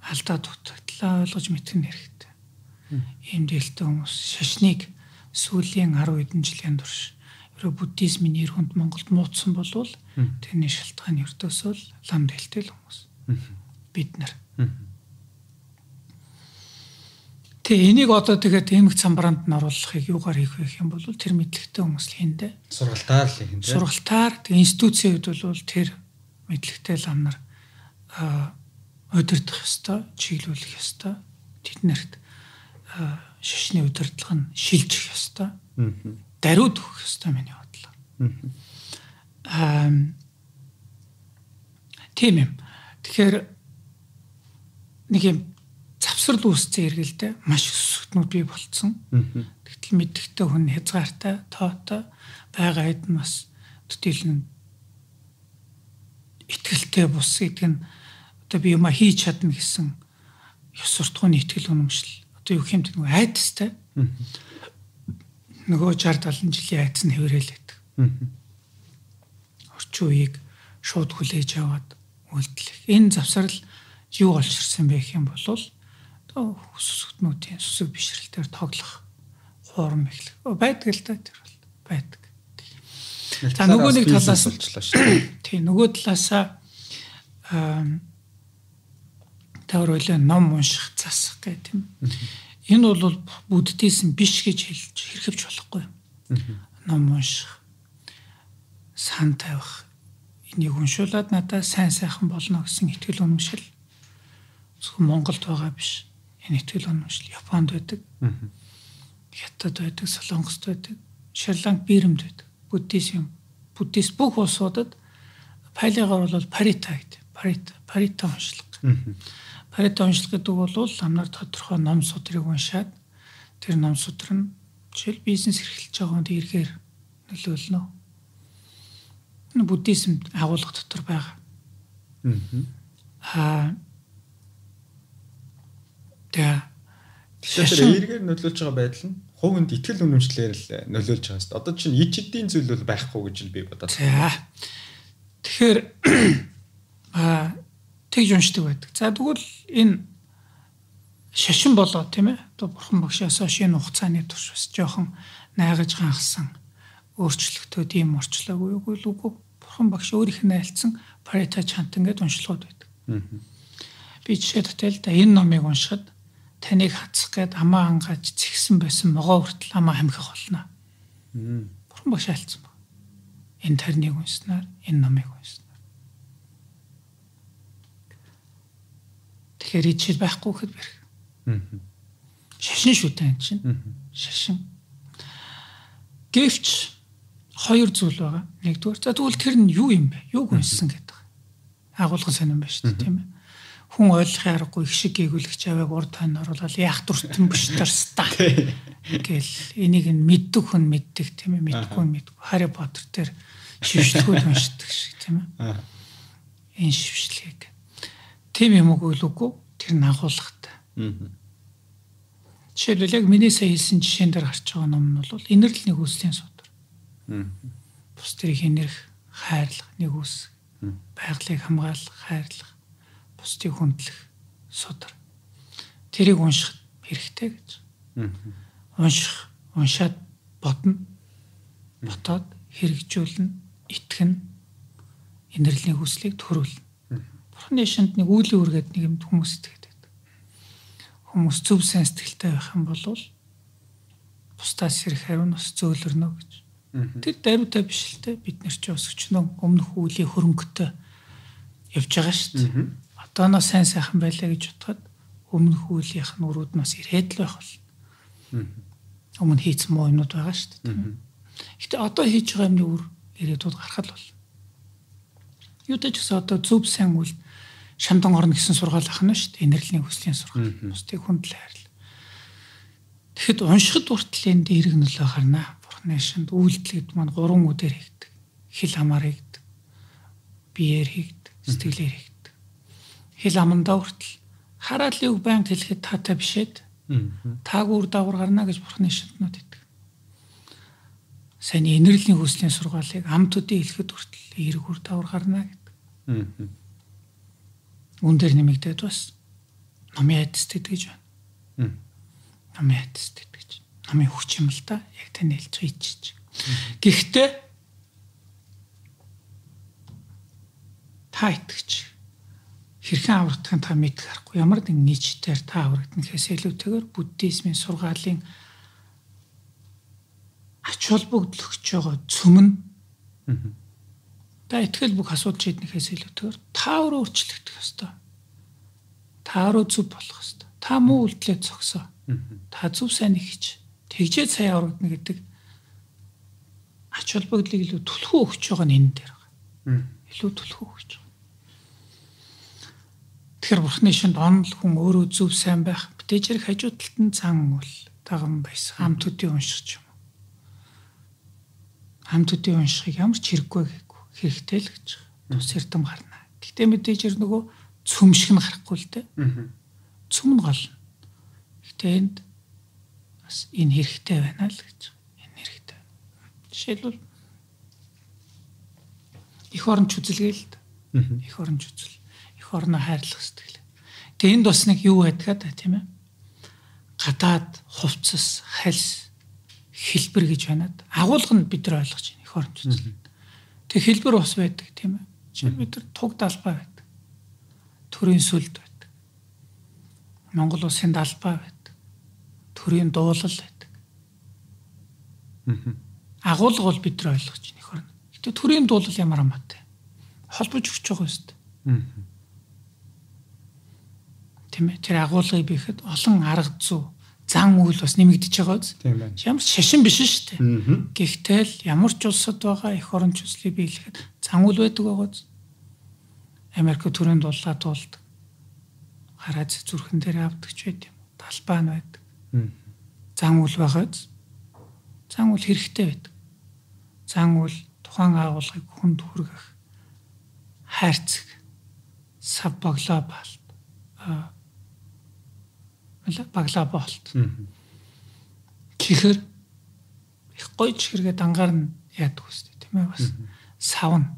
B: алдаа дутагдлаа ойлгож мэдэх нь хэрэгтэй. Ийм дээлтэй хүмүүс шашныг сүүлийн 10 хэдэн жилийн турш ерөө буддизмын нэр хүнд Монголд муудсан болвол тэрний шалтгаан ердөөсөө лам дээлтэй л хүмүүс. Бид нар. Тэгээ энийг одоо тэгээд эмх цамбраанд нь оруулахыг юугаар хийх вэ гэх юм бол тэр мэдлэгтэй хүмүүс л хийндэ.
A: Сургалтаар л хийндэ.
B: Сургалтаар тэгээ институцийн хувьд бол тэр мэдлэгтэй лам нар удирдах ёстой, чиглүүлэх ёстой. Тэднэрт шишний удирдлага нь шилжих ёстой. Даруйд өгөх ёстой миний бодлоор. Аа тийм юм. Тэгэхээр нэг юм завсрал үүсцэн эргэлдээ маш өсөлтнүүд бий болцсон. Тэгтэл мэддэгтэй хүн хязгаартай, тоотой байгаа хэд нь бас төдийлөн итгэлтэй бус гэдэг нь одоо би юма хийж чадна гэсэн ёс суртахууны итгэл үнэмшил. Одоо юу хэмт нэг айдастай. Нөгөө 60 70 жилийн айдас нь хэврээл байдаг. Орчин үеийг шууд хүлээж аваад үйлдэлэх. Энэ завсрал юу болж ирсэн бэ гэх юм бол сүсгтнүүдийн сүсэг бишрэлтээр тоглох хуурм эхлэх. Байдаг л да тэр бол байдаг. За нөгөө нэг талаас болчлоо шүү. Тийм нөгөө талаасаа тавар ойлоо ном унших засах гэх тийм. Энэ бол буддизм биш гэж хэлж хэрхэвч болохгүй. Ном унших, сан тавих, энийг уншуулад надад сайн сайхан болно гэсэн итгэл үнэмшил зөвхөн Монголд байгаа биш. Энэ итгэл үнэмшил Японд байдаг. Хятад байдаг, Солонгост байдаг, Шри-Ланк, Бирмд байдаг. Буддизм, буддист бүх улсуудад пайлигаар бол парита гэдэг. Парита, парита уншлага. Парита уншлах гэдэг бол амнаар тодорхой ном судрыг уншаад тэр ном судар нь жишээл бизнес эрхэлж байгаа хүнд эргээр нөлөөлнө. Буддизм агуулга дотор байгаа. Аа.
C: Тэ. Тэгэхээр эргээр нөлөөлж байгаа байдал нь хувинд итгэл үнэмшлэр л нөлөөлж байгаа шүү дээ. Одоо чинь ич эдийн зүйл бол байхгүй гэж л би бодоод.
B: За. Тэгэхээр аа тэгж уншдаг байдаг. За тэгвэл энэ шашин болоо тийм ээ. Одоо бурхан багшаас шинэ хугацааны турш бас жоохон найгаж ганхсан өөрчлөлтүүд ийм орчлоогүй юу үгүй бурхан багш өөрийнх нь айлцсан парита чант ингээд уншлагууд байдаг. Би жишээ татал да энэ номыг уншихад таныг хацах гээд амаа ангааж зэгсэн байсан могоо хүртэл амаа хамхих болно. Бурхан багш айлцсан баг. Энэ тарныг унснаар энэ номыг унснаар Тэгэхээр ичил байхгүй гэхэд бэрх. Шашин шүү дээ чинь. Шашин. Гэвч хоёр зүйл байгаа. Нэгдүгээр за тэгвэл тэр нь юу юм бэ? Юуг унссан гэдэг. Агуулгын сонирн байна шүү дээ, тийм ээ. Хүн ойлгохын аргагүй их шиг гээгүүлэгч аваад урд тань оруулаад яах дуртан биштар ста. Гэл энийг нь мэддэг хүн мэддэг тийм ээ, мэдгүй хүн мэдгүй. Хари Поттер тэр шившлгүүд уншдаг шиг тийм ээ. Энэ шившлгийг. Тим юм уу үгүй тэр нь агуулгатай. Жишээлбэл яг миний сая хэлсэн жишээн дээр гарч байгаа ном нь бол инэрл нэг үслийн судар. Бус тэрийг инэрх, хайрлах, нэг үс. Байгалыг хамгаалах, хайрлах, бусдыг хүндлэх судар. Тэрийг унших хэрэгтэй гэж. Унших, уншаад бодно. Ботоод хэрэгжүүлнэ, итгэнэ. Инэрлийн хүслийг төрүүлнэ Бурхны шинд нэг үүлийн үргээд нэг юм хүмүүс итгэдэг. Хүмүүс зөв сайн сэтгэлтэй байх юм бол бусдаас ирэх хариу нас зөөлрнө гэж. Тэр даруйтай биш л те бид нар ч бас өчнөө өмнөх үүлийн хөрөнгөтэй явж байгаа шүү дээ. Одооноос сайн сайхан байлаа гэж бодоход өмнөх үүлийнх нь өрөөд нас ирээд л байх бол. Өмнө хийц муу юмнууд байгаа шүү дээ. Гэтэ одоо хийж байгаа юмны үр ирээдүйд гарах л бол. Юу ч гэсэн одоо зөв сайн үйл Шамдан орно гэсэн сургаал ахна шүү дээ. Энерлийн хүслийн сургаал. Бусдыг хүндэл хайрл. Тэгэхэд уншихад хүртэл энд эерэг нөлөө гарна. Бурхны шинд үйлдэлэд маань гурван үдээр хийгдэг. Хил хамаар хийгдэг. Биеэр хийгдэг. Сэтгэлээр хийгдэг. Хил амандаа хүртэл хараалыг байнг хэлэхэд таатай бишээд таагүй үр дагавар гарна гэж Бурхны шинднүүд хийдэг. Сайн энерлийн хүслийн сургаалыг амтуудын хэлэхэд хүртэл эерэг үр дагавар гарна гэдэг үн дээр нэмэгдээд бас номын айдастэд гэж байна. Номын айдастэд гэж. Номын хүч юм л да. Яг тань хэлж хийчих. Гэхдээ та итгэж хэрхэн аврагдахын та мэдэх аргагүй ямар нэгэн нийчтээр та аврагднахээс илүүтэйгээр буддизмын сургаалын ач холбогдлогч байгаа цөм нь Та итгэл бүх асуудал шийднэхээс илүүтэйгээр та өөрөө өөрчлөгдөх ёстой. Та өөрөө зөв болох ёстой. Та муу үйлдэлээ зогсоо. Та зөв сайн хийж тэгжээ сайн аврагдана гэдэг ач холбогдлыг илүү түлхүү өгч байгаа нь энэ дээр байгаа. Илүү түлхүү өгч. Тэгэхээр бурхны шинд онол хүн өөрөө зөв сайн байх. Бүтээжэр хажуу талд нь цан үл даган байсан. Хамт төдий уншиж юм. Хамт төдий уншихыг ямар ч хэрэггүй хэрэгтэй л гэж тус эрдэм гарна. Гэтэ мэдээж ер нөгөө цөмшиг нь гарахгүй л дээ. Цөм нь гол. Гэтэ энд бас энэ хэрэгтэй байна л гэж. Энэ хэрэгтэй. Жишээлбэл их оронч үзэлгээл л их оронч үзэл. Их орноо хайрлах сэтгэл. Тэгээ энд бас нэг юу байдгаа та тийм ээ. Гадаад хувцас, хальс, хэлбэр гэж банаад агуулга нь бид нар ойлгож байна их оронч үзэл. Тэг хэлбэр ус байдаг тийм ээ. Жишээ бид нар туг далбай байдаг. Төрийн сүлд байдаг. Монгол улсын далбай байдаг. төрийн дуулал байдаг. Агуулга бол бид нар ойлгож байна их орно. Гэтэ төрийн дуулал ямар амаатай. Холбож өгч байгаа юм шүү дээ. Тийм ээ. Тэр агуулгыг бихэд олон арга зүй зан үйл бас нэмэгдэж байгаа үз. Ямар ч шашин биш шүү дээ. Гэхдээ л ямар ч улсад байгаа эх орон төслийг биелэхэд зан үйл байдаг байгаа үз. Америк төрийн дуллаа туулд гараад зүрхэн дээр авдагч байд юм. Талбай нь байдаг. Зан үйл байгаа үз. Зан үйл хэрэгтэй байдаг. Зан үйл тухайн агуулгыг хүнд хүргэх хайрцаг сав баглобалт а баглоболт чихэр их гоё чихэргээ дангаар нь яадаг үстэй тийм ээ бас. Сав нь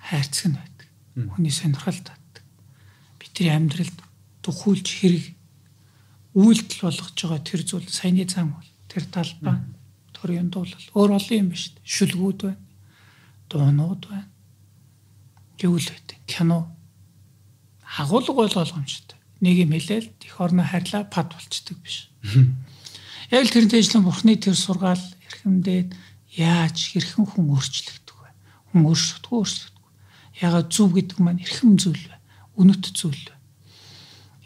B: хайрцаг нь байдаг. Хүний сонирхол татдаг бидний амьдралд тухүүлж хэрэг үйлдэл болгож байгаа тэр зүйл саяны зам бол. Тэр талбай төрийн дуулал. Өөр олон юм биш шүлгүүд байна дуунууд байна. Гэвэл байт кино. Агуулга бол ойлгомжтой нэг юм хэлээл их орно харьлаа пад болчдөг биш. Яг л тэрнтэй ажиллан бурхны тэр сургаал эрхэмдээд яаж хэрхэн хүн өөрчлөгдөг вэ? Хүн өөрчлөгдөг өөрчлөгдөг ягаад зүв гэдэг маань эрхэм зүйл вэ? Үнэт зүйл вэ?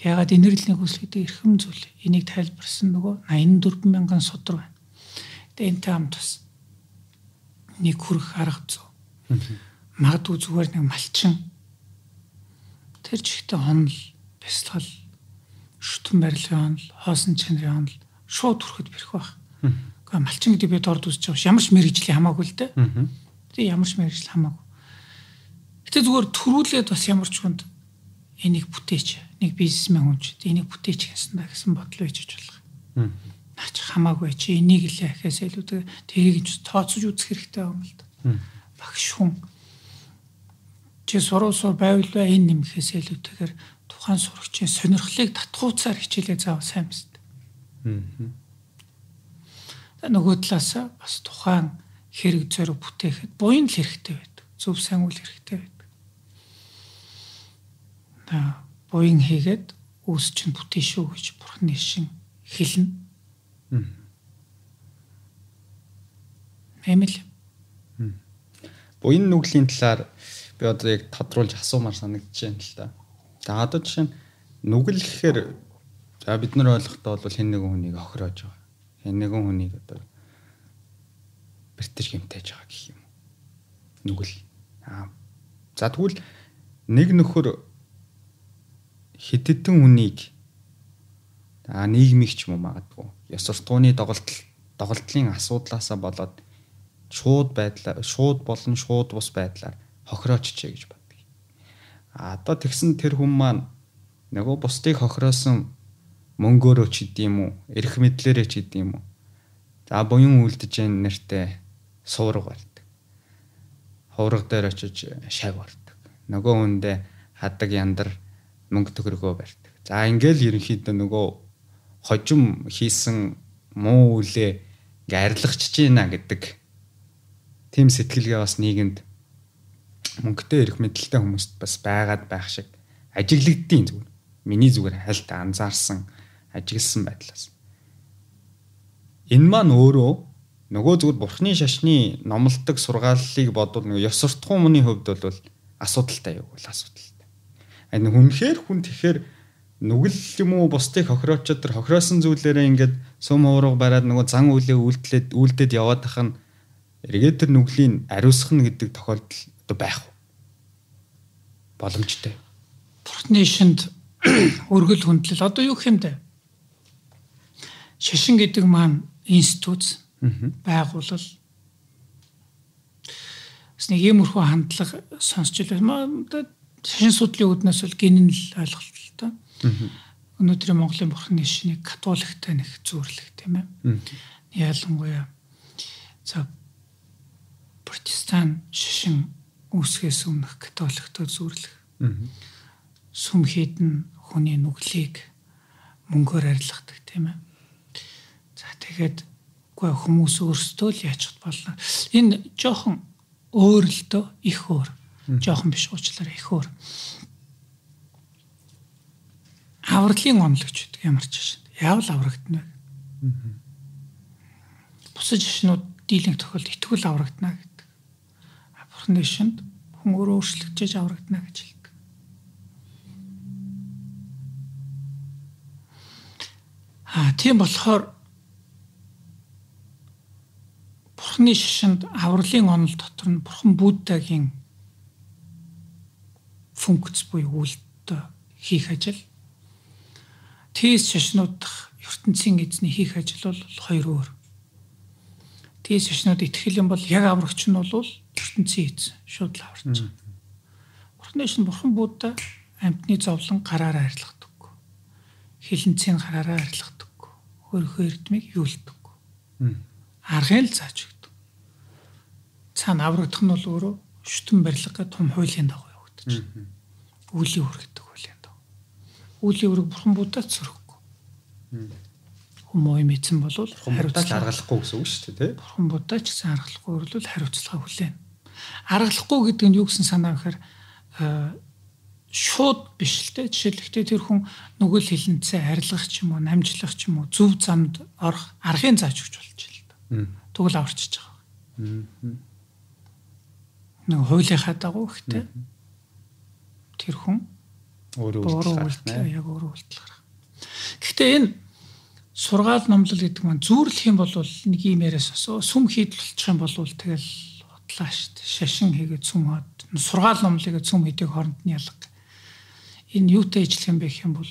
B: Ягаад инэрлийн хүсэл гэдэг эрхэм зүйл энийг тайлбарсан нөгөө 84 мянган судар байна. Тэгээ энтэй хамт бас нэг хүрх арга зүй. Магадгүй зүгээр нэг малчин. Тэр чихтэй хонол, бясалгал, шүтэн барилгын хонол, хоосон чанарын хонол шууд хүрэхэд бэрх байх. Гэхдээ малчин гэдэг би дорд үзэж байгаа ш. Ямар ч мэрэгжлийн хамаагүй л дээ. Тэгээ ямар ч мэрэгжил хамаагүй. Гэтэ зүгээр төрүүлээд бас ямар ч хүнд энийг бүтээч, нэг бизнесмен хүн ч энийг бүтээч гэсэн гэсэн бодлоо хийж болох наач хамаагүй чи энийг л ахаас илүү тэрийг ч тооцож үзэх хэрэгтэй юм л да. Багш хүн чи суруусаар байвал энэ нэмэхээс илүүтэйгээр тухайн сурагчийн сонирхлыг татгууцаар хичээлээ заавал сайн мэт. Аа. Нөгөө талаас бас тухайн хэрэг зориг бүтээхэд буян л хэрэгтэй байдаг. Зөв сайн үйл хэрэгтэй байдаг. Аа буян хийгээд үүс чинь бүтээ шүү гэж бурхны шин хэлнэ Эмэл.
A: Буян нүглийн талаар би одоо яг тодруулж асуумаар санагдаж байна л да. За одоо жишээ нь нүгэл гэхээр за бид нар ойлгохдоо бол хэн нэгэн хүнийг охироож байгаа. Хэн нэгэн хүнийг одоо бэртэж хэмтэж байгаа гэх юм. Нүгэл. Аа. За тэгвэл нэг нөхөр хитэдэн хүнийг аа нийгмиг ч юм магадгүй ёс суртахууны доголдол доголдлын асуудлаасаа болоод шууд байдлаар шууд болон шууд бус байдлаар хохирооччээ гэж боддог. Одоо тэгсэн тэр хүн маань нөгөө бусдыг хохироосон мөнгөөрөө ч идэм үү, эрх мэдлэрээ ч идэм үү. За буян үлдэж яан нэртэй суурга барьдаг. Хувраг дээр очиж шав барьдаг. Нөгөө хүндээ хадаг яндар мөнгө төгрөгөө барьдаг. За ингээл ерөнхийдөө нөгөө хожим хийсэн муу үлээ ингээ арилгачж байна гэдэг тийм сэтгэлгээ бас нийгэмд мөнгөтэй эрх мэдэлтэй хүмүүст бас байгаад байх шиг ажиглагддیں۔ зүгээр. Миний зүгээр хальт анзаарсан ажигласан байдлаас. Энэ маань өөрөө нөгөө зүгээр бурхны шашны номлодог сургааллыг бодвол нөгөө ёс суртахуун хувьд бол асуудалтай юу бол асуудалтай. Харин хүнхээр хүн тэгэхээр нүгэл юм уу бусдыг хохироочод тэр хохироосон зүйлээрээ ингээд сүм хуурга бариад нөгөө зан үйлээ үйлдэлээд үйлдээд яваад тах нь эргээд тэр нүглийн ариусгах нь гэдэг тохиолдол байх боломжтой.
B: Бурхны шинд өргөл хөндлөл одоо юу юм бэ? Шашин гэдэг маань институт байгуулал бас нэг иймэрхүү хандлага сонсч байлаа. Шашин судлалын үүднээс бол гинэн л ойлголт л тоо. Өнөөдрийн Монголын бурхны шинийг католиктай нэг зүйрлэх тийм ээ. Ялангуяа за протестан шишин үүсгээс өмнөх католиктой зүйрлэх. Сүм хийдэн хүний нүглийг мөнгөөр арилгадаг тийм ээ. За тэгээд үгүй хүмүүс өөрсдөө л яачих болно. Энэ жоохон өөр л дөө их өөр. Жоохон биш уучлаарай их өөр авралын гэж байдаг ямар ч шин. Яавал аврагдана вэ? Бусад шашнууд дийлэнх тохиолдолд итгэл аврагдана гэдэг. Шинд хүн өөрөө өөрчлөгдөж аврагдана гэж хэлдэг. Аа тийм болохоор Бурхны шашинд авралын онол дотор нь Бурхан Буддагийн функц буюу үйлдэл хийх ажил. Тэс шашнууд дах ертөнцийн эзний хийх ажил бол хоёр өөр. Тэс шашнууд итгэл юм бол яг аврагч нь бол ертөнцийн эз шууд л аварч. Бурхны шин Бурхан Будда амьтны зовлон гараараа арилгадаггүй. Хилэнцийн гараараа арилгадаггүй. Хөрхөө эрдмийг юулдаггүй. Аргын л зааж цаана аврагдах нь бол өөрөө шүтэн барилга том хуулийн дагуу явагдаж байна. Үлийн үргэдэг хуулийн дагуу. Үлийн үрг бурхан будаад сөрөхгүй. Хүмүүй мэдсэн бол
C: хариуцлага аргалахгүй гэсэн үг шүү дээ, тий?
B: Бурхан будаа ч гэсэн аргалахгүй өрлөл хариуцлага хүлээн. Аргалахгүй гэдэг нь юу гэсэн санаа гэхээр шууд биш л те. Жишээлбэл тэр хүн нөгөө л хилэнцээ арилгах ч юм уу намжлах ч юм уу зөв замд орох аргын зааж өгч болж байна л да. Тэгвэл аварчиж байгаа. Нэг хуулийнхаа дагуу ихтэй тэр хүн
C: өөрөө
B: үйлдэл яг өөрөө үйлдэл гарах. Гэхдээ энэ сургаал номлол гэдэг маань зүүрлэх юм бол нэг юм яриас сүм хийдэл болчих юм бол тэгэл бодлаа шүү дээ. Шашин хийгээд сүм хаад сургаал номлыг сүм хийдэг хооронд нь ялга. Энэ юутай ижлэх юм бэ гэх юм бол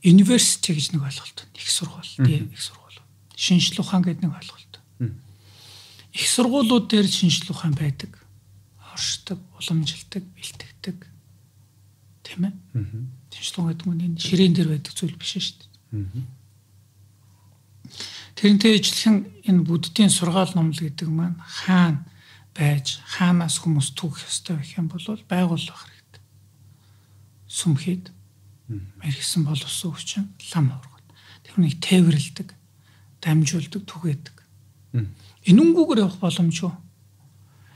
B: университи гэж нэг ойлголт байна. Их сургууль, их сургууль. Шинжлэх ухаан гэдэг нэг ойлголт. Их сургуулиуд дээр шинжлэх ухаан байдаг оршдог, уламжилдаг, бэлтгэдэг. Тийм ээ. Тэнцлэн гэдэг нь ширээн дээр байдаг зүйл биш шүү дээ. Тэрнтэй ижилхэн энэ буддийн сургаал номл гэдэг маань хаана байж хаанаас хүмүүс түүх ёстой гэх юм бол байгуулах хэрэгтэй. Сүмхэд мэрэгсэн боловсон хүчин лам ургад. Тэрнийг тээвэрлдэг, дамжуулдаг, түгээдэг. Энэнгүүгээр явах боломжгүй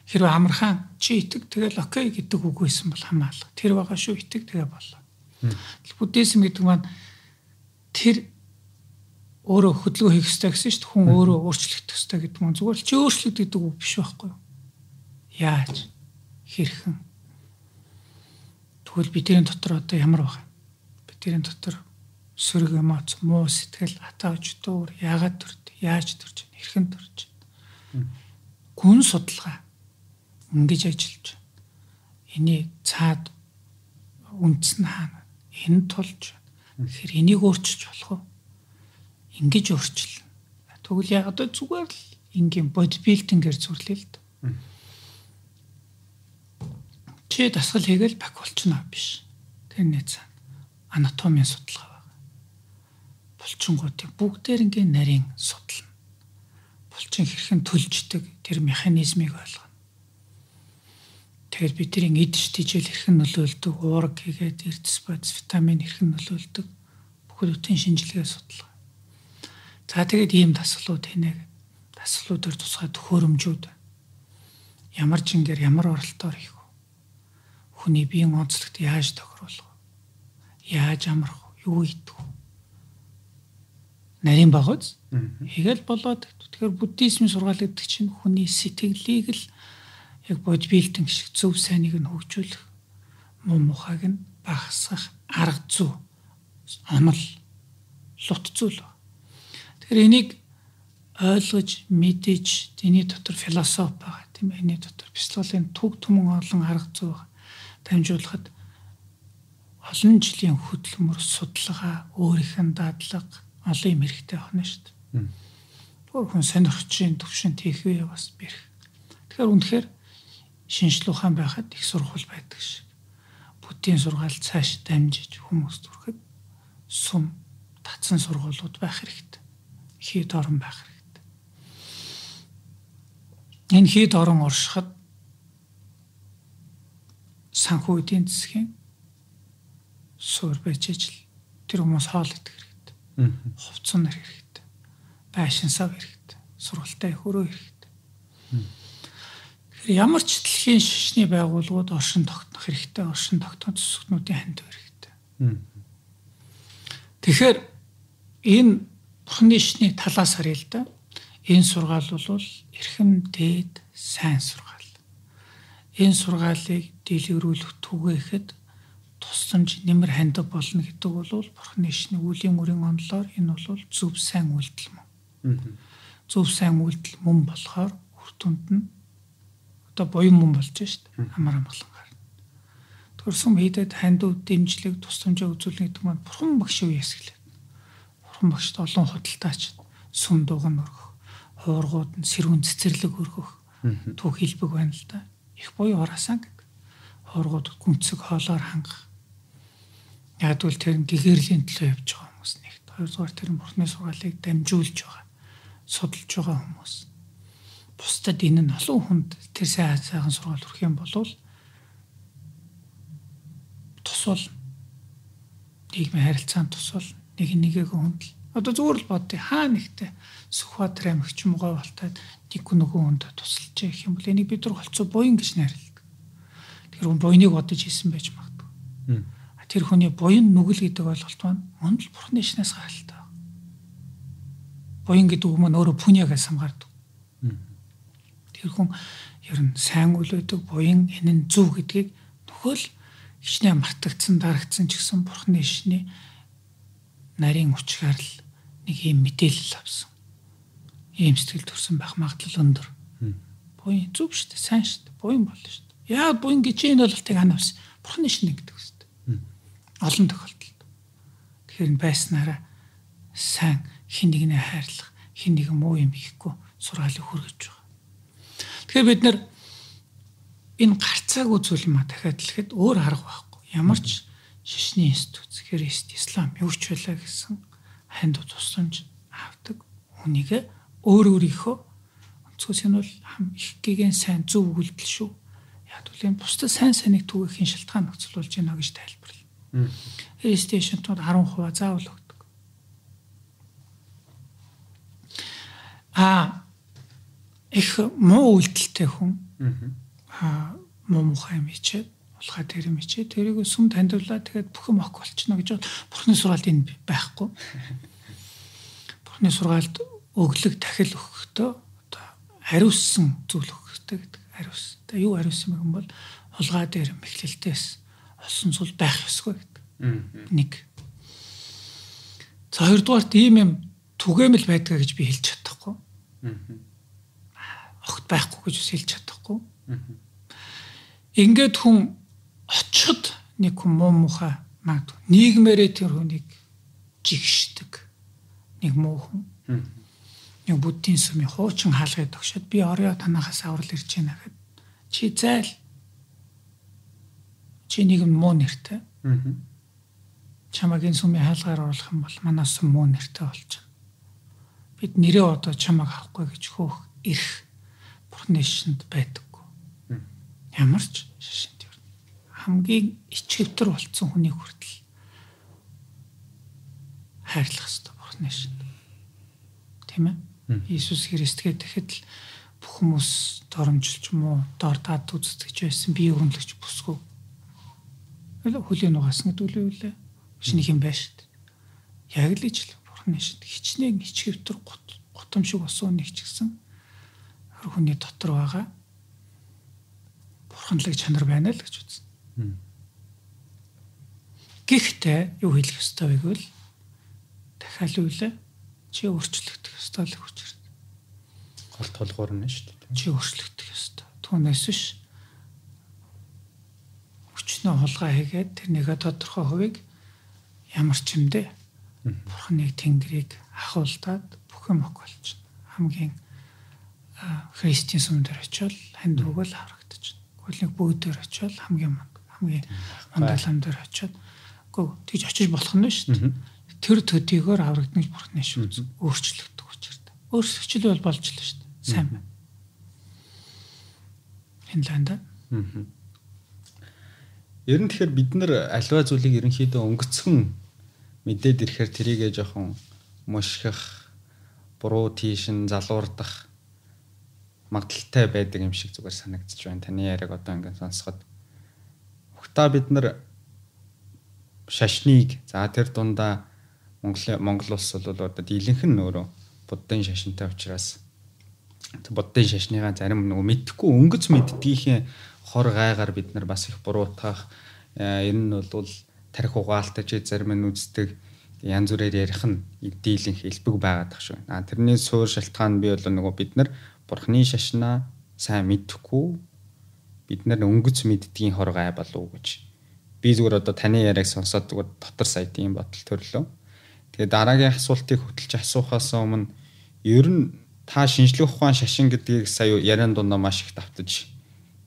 B: хэрвээ амархан чи итэг тэгэл окей гэдэг үг байсан бол хамаалга. Тэр байгаа шүү итэг тэгээ болоо. Буддизм гэдэг маань тэр өөрөө хөдөлгөөн хийх ёстой гэсэн шүү дээ. Хүн өөрөө өөрчлөгдөх ёстой гэдэг маань зүгээр л чи өөрчлөгдөж үг биш байхгүй юу? Яаж? Хэрхэн? Тэгвэл бидний дотор одоо ямар байна? Бидний дотор сөрөг эмоц, муу сэтгэл, атааж дуур, яагаад төрд, яаж төрж, хэрхэн төрж. Гүн судалгаа ингэж ажиллаж энийг цаад үндс нь хаана? Энэ тулж тэгэхээр энийг өөрчилж болох уу? Ингэж өөрчилнө. Тэгвэл яг одоо зүгээр л ингийн бодибилдингээр зүрлээ л дээ чи дасгал хийгээл бак болчихно биш тэрний цаана анатомийн судалгаа байгаа булчингуудыг бүгдээр ингийн нарийн судална булчин хэрхэн төлждөг тэр механизмыг ойлгоно Тэгэхээр бидний эдж тижэл хэрхэн нөлөөлдөг, уураг хийгээд эрдэс бодис витамин хэрхэн нөлөөлдөг бүхэл бүтэн шинжилгээ судлаа. За тэгээд ийм дасгалууд хийнэ. Дасгалуудаар тусгай төхөөрөмжүүд ямар жингээр ямар оролтоор хийх? Хүний биеийн онцлогт яаж тохируулах вэ? Яаж амрах вэ? Юу идэх вэ? Нарийн багц хийгээл болоод тэгэхээр буддизмын сургаал гэдэг чинь хүний сэтгэлийг л яг бодибилдинг шиг зөв сайныг нь хөгжүүлэх муу мухайг нь багасгах арга зүй онол лут зүйл. Тэгэхээр энийг ойлгож мэдэж тэний дотор философи байгаа тийм ээ. Эний дотор психологийн төг түмэн олон арга зүй дамжуулахад олон жилийн хөдөлмөр судалгаа өөрийнх нь дадлага олон юм хэрэгтэй байна шүү дээ. Өөр хүн сонирхчийн төвшөнд хийх үе бас бэрх. Тэгэхээр үнэхээр шинжлэх ухаан байхад их сургууль байдаг шиг. Буддийн сургаал цааш дамжиж хүмүүс түрэхэд сум татсан сургуулиуд байх хэрэгтэй. Хийд орон байх хэрэгтэй. Энэ хийд орон оршихад санхүү эдийн засгийн суур байж ижил тэр хүмүүс хоол идэх хэрэгтэй. Хувцсан нар хэрэгтэй. Байшин сав хэрэгтэй. Сургалтай хөрөө хэрэгтэй. Тэгэхээр ямар ч дэлхийн шишний байгууллагууд оршин тогтнох хэрэгтэй, оршин тогтнох зүсгнүүдийн ханд хэрэгтэй. Тэгэхээр энэ Бурхны шний талаас харъя л да. Энэ сургаал бол эрхэм дээд сайн сургаал. Энэ сургаалыг дийлгэрүүлэх түгээхэд тусламж нэмэр хандив болно гэдэг бол Бурхны шний үлийн мөрийн онлоор энэ бол зөв сайн үйлдэл мөн. Зөв сайн үйлдэл мөн болохоор үр дүнд нь одоо буян мөн болж шít амар амгалангаар. Төрсөн хийдэд хандив дэмжлэг тусламжаа үзүүлнэ гэдэг маань Бурхан багш юу ясгэлээ. Бурхан багшд олон худалдаач сүм дууган өргөх, хуургууд нь сэрүүн цэцэрлэг өргөх түүх хэлбэг байна л да. Их буюу орасан гэдэг. Хуургууд гүнцэг хоолоор хангах Яг бол тэр гэгэрлийн төлөө явж байгаа хүмүүс нэгт. Хоёрдугаар тэр бурхны сургаалыг дамжуулж байгаа. Судалж байгаа хүмүүс. Бусдад энэ нь олон хүнд тэр сайн сайхан сургаал өрөх юм бол тусвал нийгмийн харилцаанд тусвал нэг нэгийг хүндэл. Одоо зүгээр л бодъё. Хаа нэгтэй Сүхбаатар аймагч муугаа болтойд нэг нөгөө хүнд тусалж гэх юм бол энийг бид нар голцоо буян гэж найрладаг. Тэр хүн буйныг бодож исэн байж магадгүй тэр хүний буян нүгэл гэдэг ойлголт маань мөн л бурхны шинээс гаралтай. Буян гэдэг үг маань өөрөө пүниагаас хамгаалдаг. Тэр хүн ер нь сайн үл өгдөг буян энэ нь зөв гэдгийг нөхөл хичнээн мартагдсан дарагдсан ч гэсэн бурхны шинэ нарийн учгаар л нэг юм мэдээлэл авсан. Ийм сэтгэл төрсэн байх магадлал өндөр. Буян зөв шүү дээ, сайн шүү дээ, буян болно шүү дээ. Яа буян гэж энэ болтыг анавс бурхны шинэ гэдэг олон тохиолдолд. Тэгэхээр байснараа сайн хин нэгнээ хайрлах, хин нэгэн муу юм хийхгүй сургаалыг хүргэж байгаа. Тэгэхээр бид нар энэ гарцааг үзүүл ма дахиад хэлэхэд өөр арга байхгүй. Ямар ч шишний институт, христ, ислам юу ч байлаа гэсэн ханд тусламж авдаг. Хүнийг өөр өөрийнхөө өнцгөөс нь бол хам их гэгэн сайн зөв өгүүлдэл шүү. Яг үл энэ бусдад сайн сайныг түгээхийн шалтгаан нөхцөл болж байна гэж тайлбарлаа. Рестейшнтууд 10% заавал өгдөг. А их муу үйлдэлтэй хүн аа муу мухай мичээд улхаа тэр мичээ тэрийг сүм таньдуулаад тэгээд бүх юм ок болчихно гэж бурхны сургаалд энэ байхгүй. Бурхны сургаалд өглөг дахил өгөхдөө одоо хариусан зүйл өгөхтэй гэдэг хариус. Тэгээ юу хариусан юм бол улгаа дээр мэхлэлтээс олсон зүйл байх ёсгүй гэдэг. Нэг. За хоёрдугаарт ийм юм түгээмэл байдгаа гэж би хэлж чадахгүй. Огт байхгүй гэж хэлж чадахгүй. Ингээд хүн очод нэг хүн муу муха магадгүй нийгмээрээ тэр хүнийг жигшдэг. Нэг муу хүн. Нэг буддийн сүмийн хуучин хаалгыг тогшоод би орё танахаас аврал ирж байна гэхэд чи зайл чи нэг муу нэртэй. Аа. Чамаг энэ сүмийн хаалгаар оруулах юм бол манай сүм муу нэртэй болж байна. Бид нэрээ одоо чамаг авахгүй гэж хөөх ирэх бурхны шинд байдаггүй. Ямар ч шишинд Хамгийн ичгэвтер болцсон хүний хүртэл хайрлах хэрэгтэй бурхны шинд. Тийм ээ? Иесус Христгээ тэгэхэд л бүх хүмүүс доромжилж муу дор даад үздэг байсан бие өрнөлж бүсгүй хөлийн нугасан гэдэг үл үлээ. Шинэ юм байна шүү дээ. Яг л ижил шүү дээ. Хичнээн ичгэвтер гутам шиг болсон нэг ч гэсэн хүний дотор байгаа бурханлаг чанар байна л гэж үзсэн. Гэхдээ юу хэлэх ёстой вэ гэвэл дахиад чи өөрчлөгдөх ёстой л хүч ирнэ.
C: Гол толгуур нь шүү дээ.
B: Чи өөрчлөгдөх ёстой. Түүнээс биш өчнөө хулгай хийгээд тэрнийхээ тодорхой хувийг ямар ч юмдээ бурхныг тэнгэрийг ахуулдаад бүх юм ок болчихно. Хамгийн христийн сүм дээр очивол ханд өгөл байна. Гүйлэг бүгдээр очивол хамгийн хамгийн мандалам дээр очиод үгүй тэгж очиж болох нь шүү дээ. Тэр төдийгөр аврагдана гэж бурхны шүү. Өөрчлөгдөх учиртай. Өөрчлөгчл бол болж л шүү дээ. Сайн байна. Аа
C: Ер нь тэгэхээр бид нар альва зүйлийг ерөнхийдөө өнгөцхөн мэдээд ирэхээр тэрийгэ жоохон мушгих, буруу тийшин залуурдах магадaltaй байдаг юм шиг зүгээр санагдчих байна. Таны яриаг одоо ингээд сонсоход. Ухта бид нар шашныг за тэр дундаа
A: Монгол Монгол улс бол одоо дийлэнх нь өөрөө буддын шашинтай учраас буддын шашныгаа зарим нөгөө мэдхгүй өнгөц мэддгийнхээ хор гайгаар бид нар бас их буруутгах ер нь бол тарих угаалтаж зарим нь үздэг янз бүрээр ярих нь дийлэнх элбэг байгаад тах шүү. А тэрний суур шалтгаан би бол нөгөө бид нар бурхны шашнаа сайн мэдхгүй бид нар өнгөц мэддгийн хор гай болов гэж. Би зүгээр одоо таны яриаг сонсоод зүгээр дотор сайтын бодол төрлөө. Тэгээ дараагийн асуултыг хөтлж асуухаас өмнө ер нь та шинжлэх ухаан шашин гэдгийг сая яриан дундаа маш их давтаж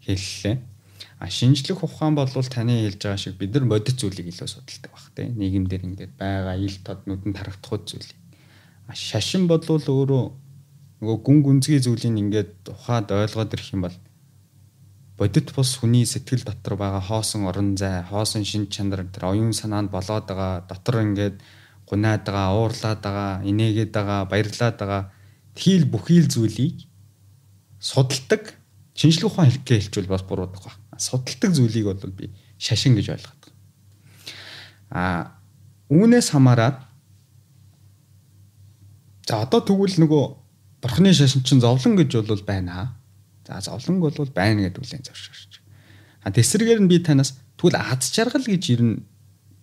A: хэллээ. А шинжлэх ухаан бол таны хэлж байгаа шиг бид нар бодит зүйлийг илүү судалдаг баг тийм нийгэмдэр ингээд байгаа ил тод нүдэнд харагдах зүйлийг. А шашин бол өөрөө нөгөө гүн гүнзгий зүйлийг ингээд ухаад ойлгоод ирэх юм бол бодит бус хүний сэтгэл дотор байгаа хоосон орон зай, хоосон шин чанар тэр оюун санаанд болоод байгаа дотор ингээд гунаад байгаа, уурлаад байгаа, инээгээд байгаа, баярлаад байгаа тхийл бүхийл зүйлийг судалдаг шинжлэх ухаан хэлгээ хэлчихвэл бас буруудах ба судалдаг зүйлийг бол би шашин гэж ойлгоод байна. А үүнээс хамаарат за одоо тэгвэл нөгөө бурхны шашин чинь зовлон гэж бол байна. За зовлон бол байна гэдэг үлийн зоршиж. А тэсрэгээр нь би танаас тэгвэл аз жаргал гэж ер нь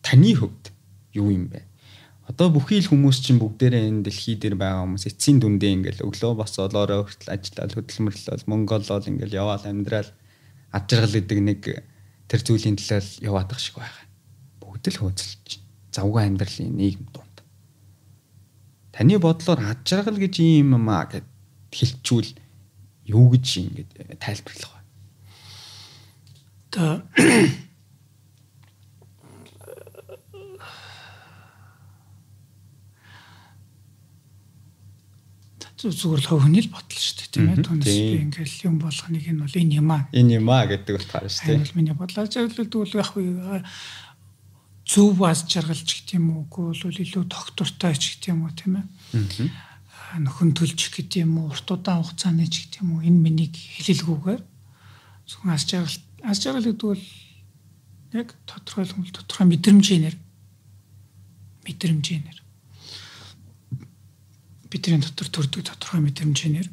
A: таны хөвд юу юм бэ? Одоо бүхий л хүмүүс чинь бүгдээрээ энэ дэлхий дээр байгаа хүмүүс эцсийн дүндээ ингээл өглөө босоод орой хүртэл ажиллаад хөдөлмөрлөл мөнгө олоод ингээл яваал амьдрал ад жаргал гэдэг нэг тэр зүйлийн төлөө яваадах шиг байгаа. Бүгд л хөөцөлж завгүй амьдралын нийгэм дунд. Таны бодлоор ад жаргал гэж юм аа гэд хэлчүүл юу гэж ингэж тайлбарлах вэ?
B: Та зүгээр л хөвгний л бодол шүү дээ тийм ээ. Түүнээс би ингээл юм болгоныг нь бол энэ юм аа.
A: Энэ юм аа гэдэг утгаар шүү дээ.
B: Энэ бол миний бодлоо зөвлөлдөл яг уу зөв бас жаргалж гэх юм уу үгүй бол илүү доктортой ч гэх юм уу тийм ээ. Нөхөн төлж гэх юм уу урт удаан хугацааны ч гэх юм уу энэ миний хэлэлгүйгээр зөвхөн ас жаргал ас жаргал гэдэг бол яг тодорхой тодорхой мэдрэмжээр мэдрэмжээр бидний дотор төрдөг тодорхой мэдрэмжээр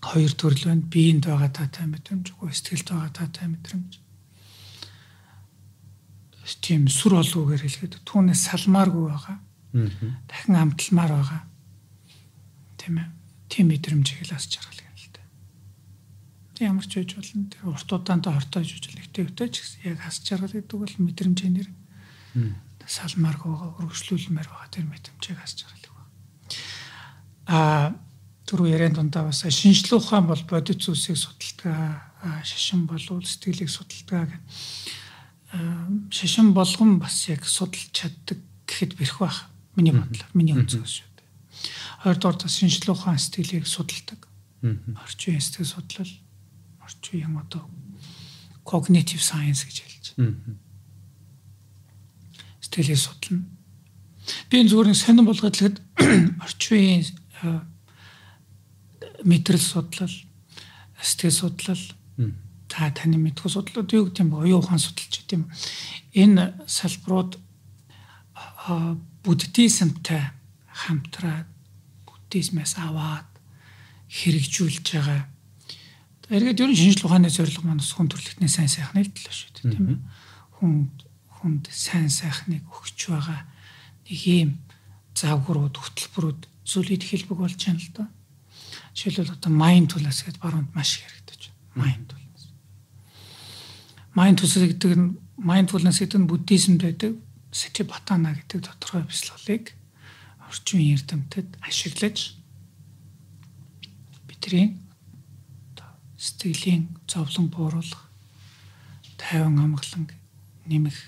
B: хоёр төрөл байна. Биеинд байгаа таатай мэдрэмж, үгүй сэтгэлд байгаа таатай мэдрэмж. Тийм сүр олгоогоор хэлгээд түүнээс салмааргүй байгаа. Дахин амталмаар байгаа. Тийм ээ. Тийм мэдрэмжийг л асч харгал гэнэ л дээ. Ямар ч үеж болно. Тэр урт удаантай хортойж үжил нэгтэй өтөж яг асч харгал гэдэг бол мэдрэмжээр салмааргүй байгаа, өргөжлүүлмээр байгаа тэр мэдрэмжийг асч харгал а түрүү яриан дундаа бас шинжлэх ухаан бол бодит зүйлсийг судалдаг шашин болвол сэтгэлийг судалдаг гэх шашин болгон бас яг судалж чаддаг гэхэд бэрх байх миний бодлоор миний өнцгөөс шүү. Хоёрдугаар бас шинжлэх ухаан сэтгэлийг судалдаг. Орчин үеийн сэтгэл судлал орчин үеийн одоо cognitive science гэж хэлж байна. Сэтгэлийг судлана. Би энэ зүгээр сонирн болгоод тэгэхэд орчин үеийн мэдрэл судлал, сэтгэл судлал та таны мэдхүү судлууд юу гэдэг юм бэ? Оюун ухаан судалж гэдэг юм. Энэ салбарууд буддизмтай хамтраад буддизмээс аваад хэрэгжүүлж байгаа. Эргээд ер нь шинжлэх ухааны зорилго маань хүн төрөлхтний сайн сайхны төлөө шүү дээ, тийм ээ. Хүн хүнд сайн сайхныг өгч байгаа нэг юм завгрууд, хөтөлбөрүүд зүйлийг хэлбэг болж байна л да. Жишээлбэл одоо mindfulness гэдэг баруунд маш их яригдаж байна. Mindfulness. Mindfulness гэдэг нь mindfulness гэдэг нь буддизмд байдаг сатипатана гэдэг тодорхой бясалгалыг орчин эрдэмтэд ашиглаж бидний сэтгэлийн зовлон бууруулах, тайван амгалан нэмэх.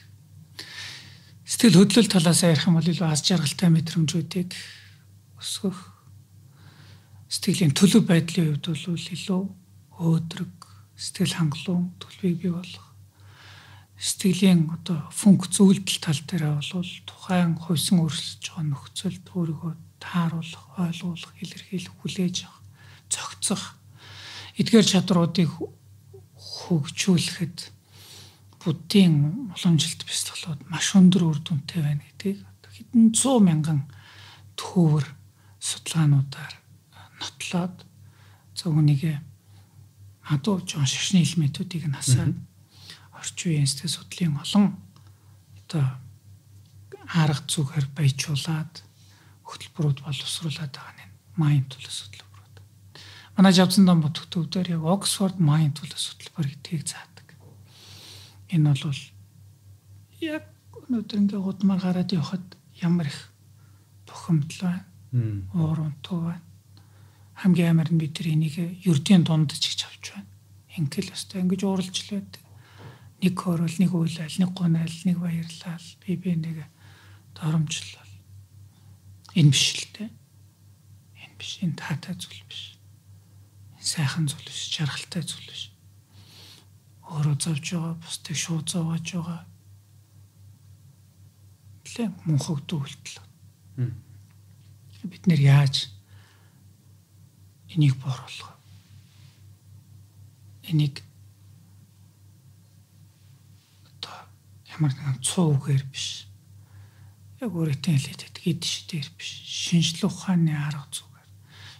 B: Сэтгэл хөдлөл талаас ярих юм бол илүү аз жаргалтай мэдрэмжүүдийг өсгөх. Сэтгэлийн төлөв байдлын хувьд бол илүү өөдрөг сэтгэл хангалуун төлөвийг бий болгох сэтгэлийн одоо функц үйлдэл тал дээр бол тухайн хувьсан өөрчлөж байгаа нөхцөлд өөрийгөө тааруулах, ойлгуулах, илэрхийлэх, хүлээж авах, цогцох эдгээр чадруудыг хөгжүүлэхэд буддийн уламжилт бяцлаглууд маш өндөр үр дүнтэй байна гэдгийг хэдэн 100 мянган төвөр судалгаануудаар нотлоод зөвхөнийг адуу жон шашны элементүүдийг нь хасаад орчин үеийн сэтгэл судлалын олон одоо арга зүгээр баяжуулаад хөтөлбөрүүд боловсруулад байгаа нь mindfulness хөтөлбөрүүд. Манай Жавцан дан бүтгэгдүүдээр яг Oxford mindfulness хөтөлбөр гэдгийг заадаг. Энэ бол яг өнөөдөр ингээ гудмаар гараад явхад ямар их бухимдал байна. Уур унтуу байна. Хамгийн амар нь бид нар энийг ердийн дунд ч гэж авч байна. Ингээл өстой ингэж ууралж л байдаг нэг хөрөл нэг үйлэл нэг гунайл нэг баярлал. Би би нэг доромжлол. Энэ биш л дээ. Энэ биш. Энэ таатай зүйл биш. Энэ сайхан зүйл биш. Жаргалтай зүйл биш. Өөрөө зовж байгаа бусдыг шууд зовоож байгаа. Лээ мөнхөгдөө үлдэл бид нэр яаж энийг бооруулах энийг нэгэн цуу үгээр биш. Яг өөрөөр хэлээд байдаг эдш дээр биш. Шинжлэх ухааны арга зүгээр.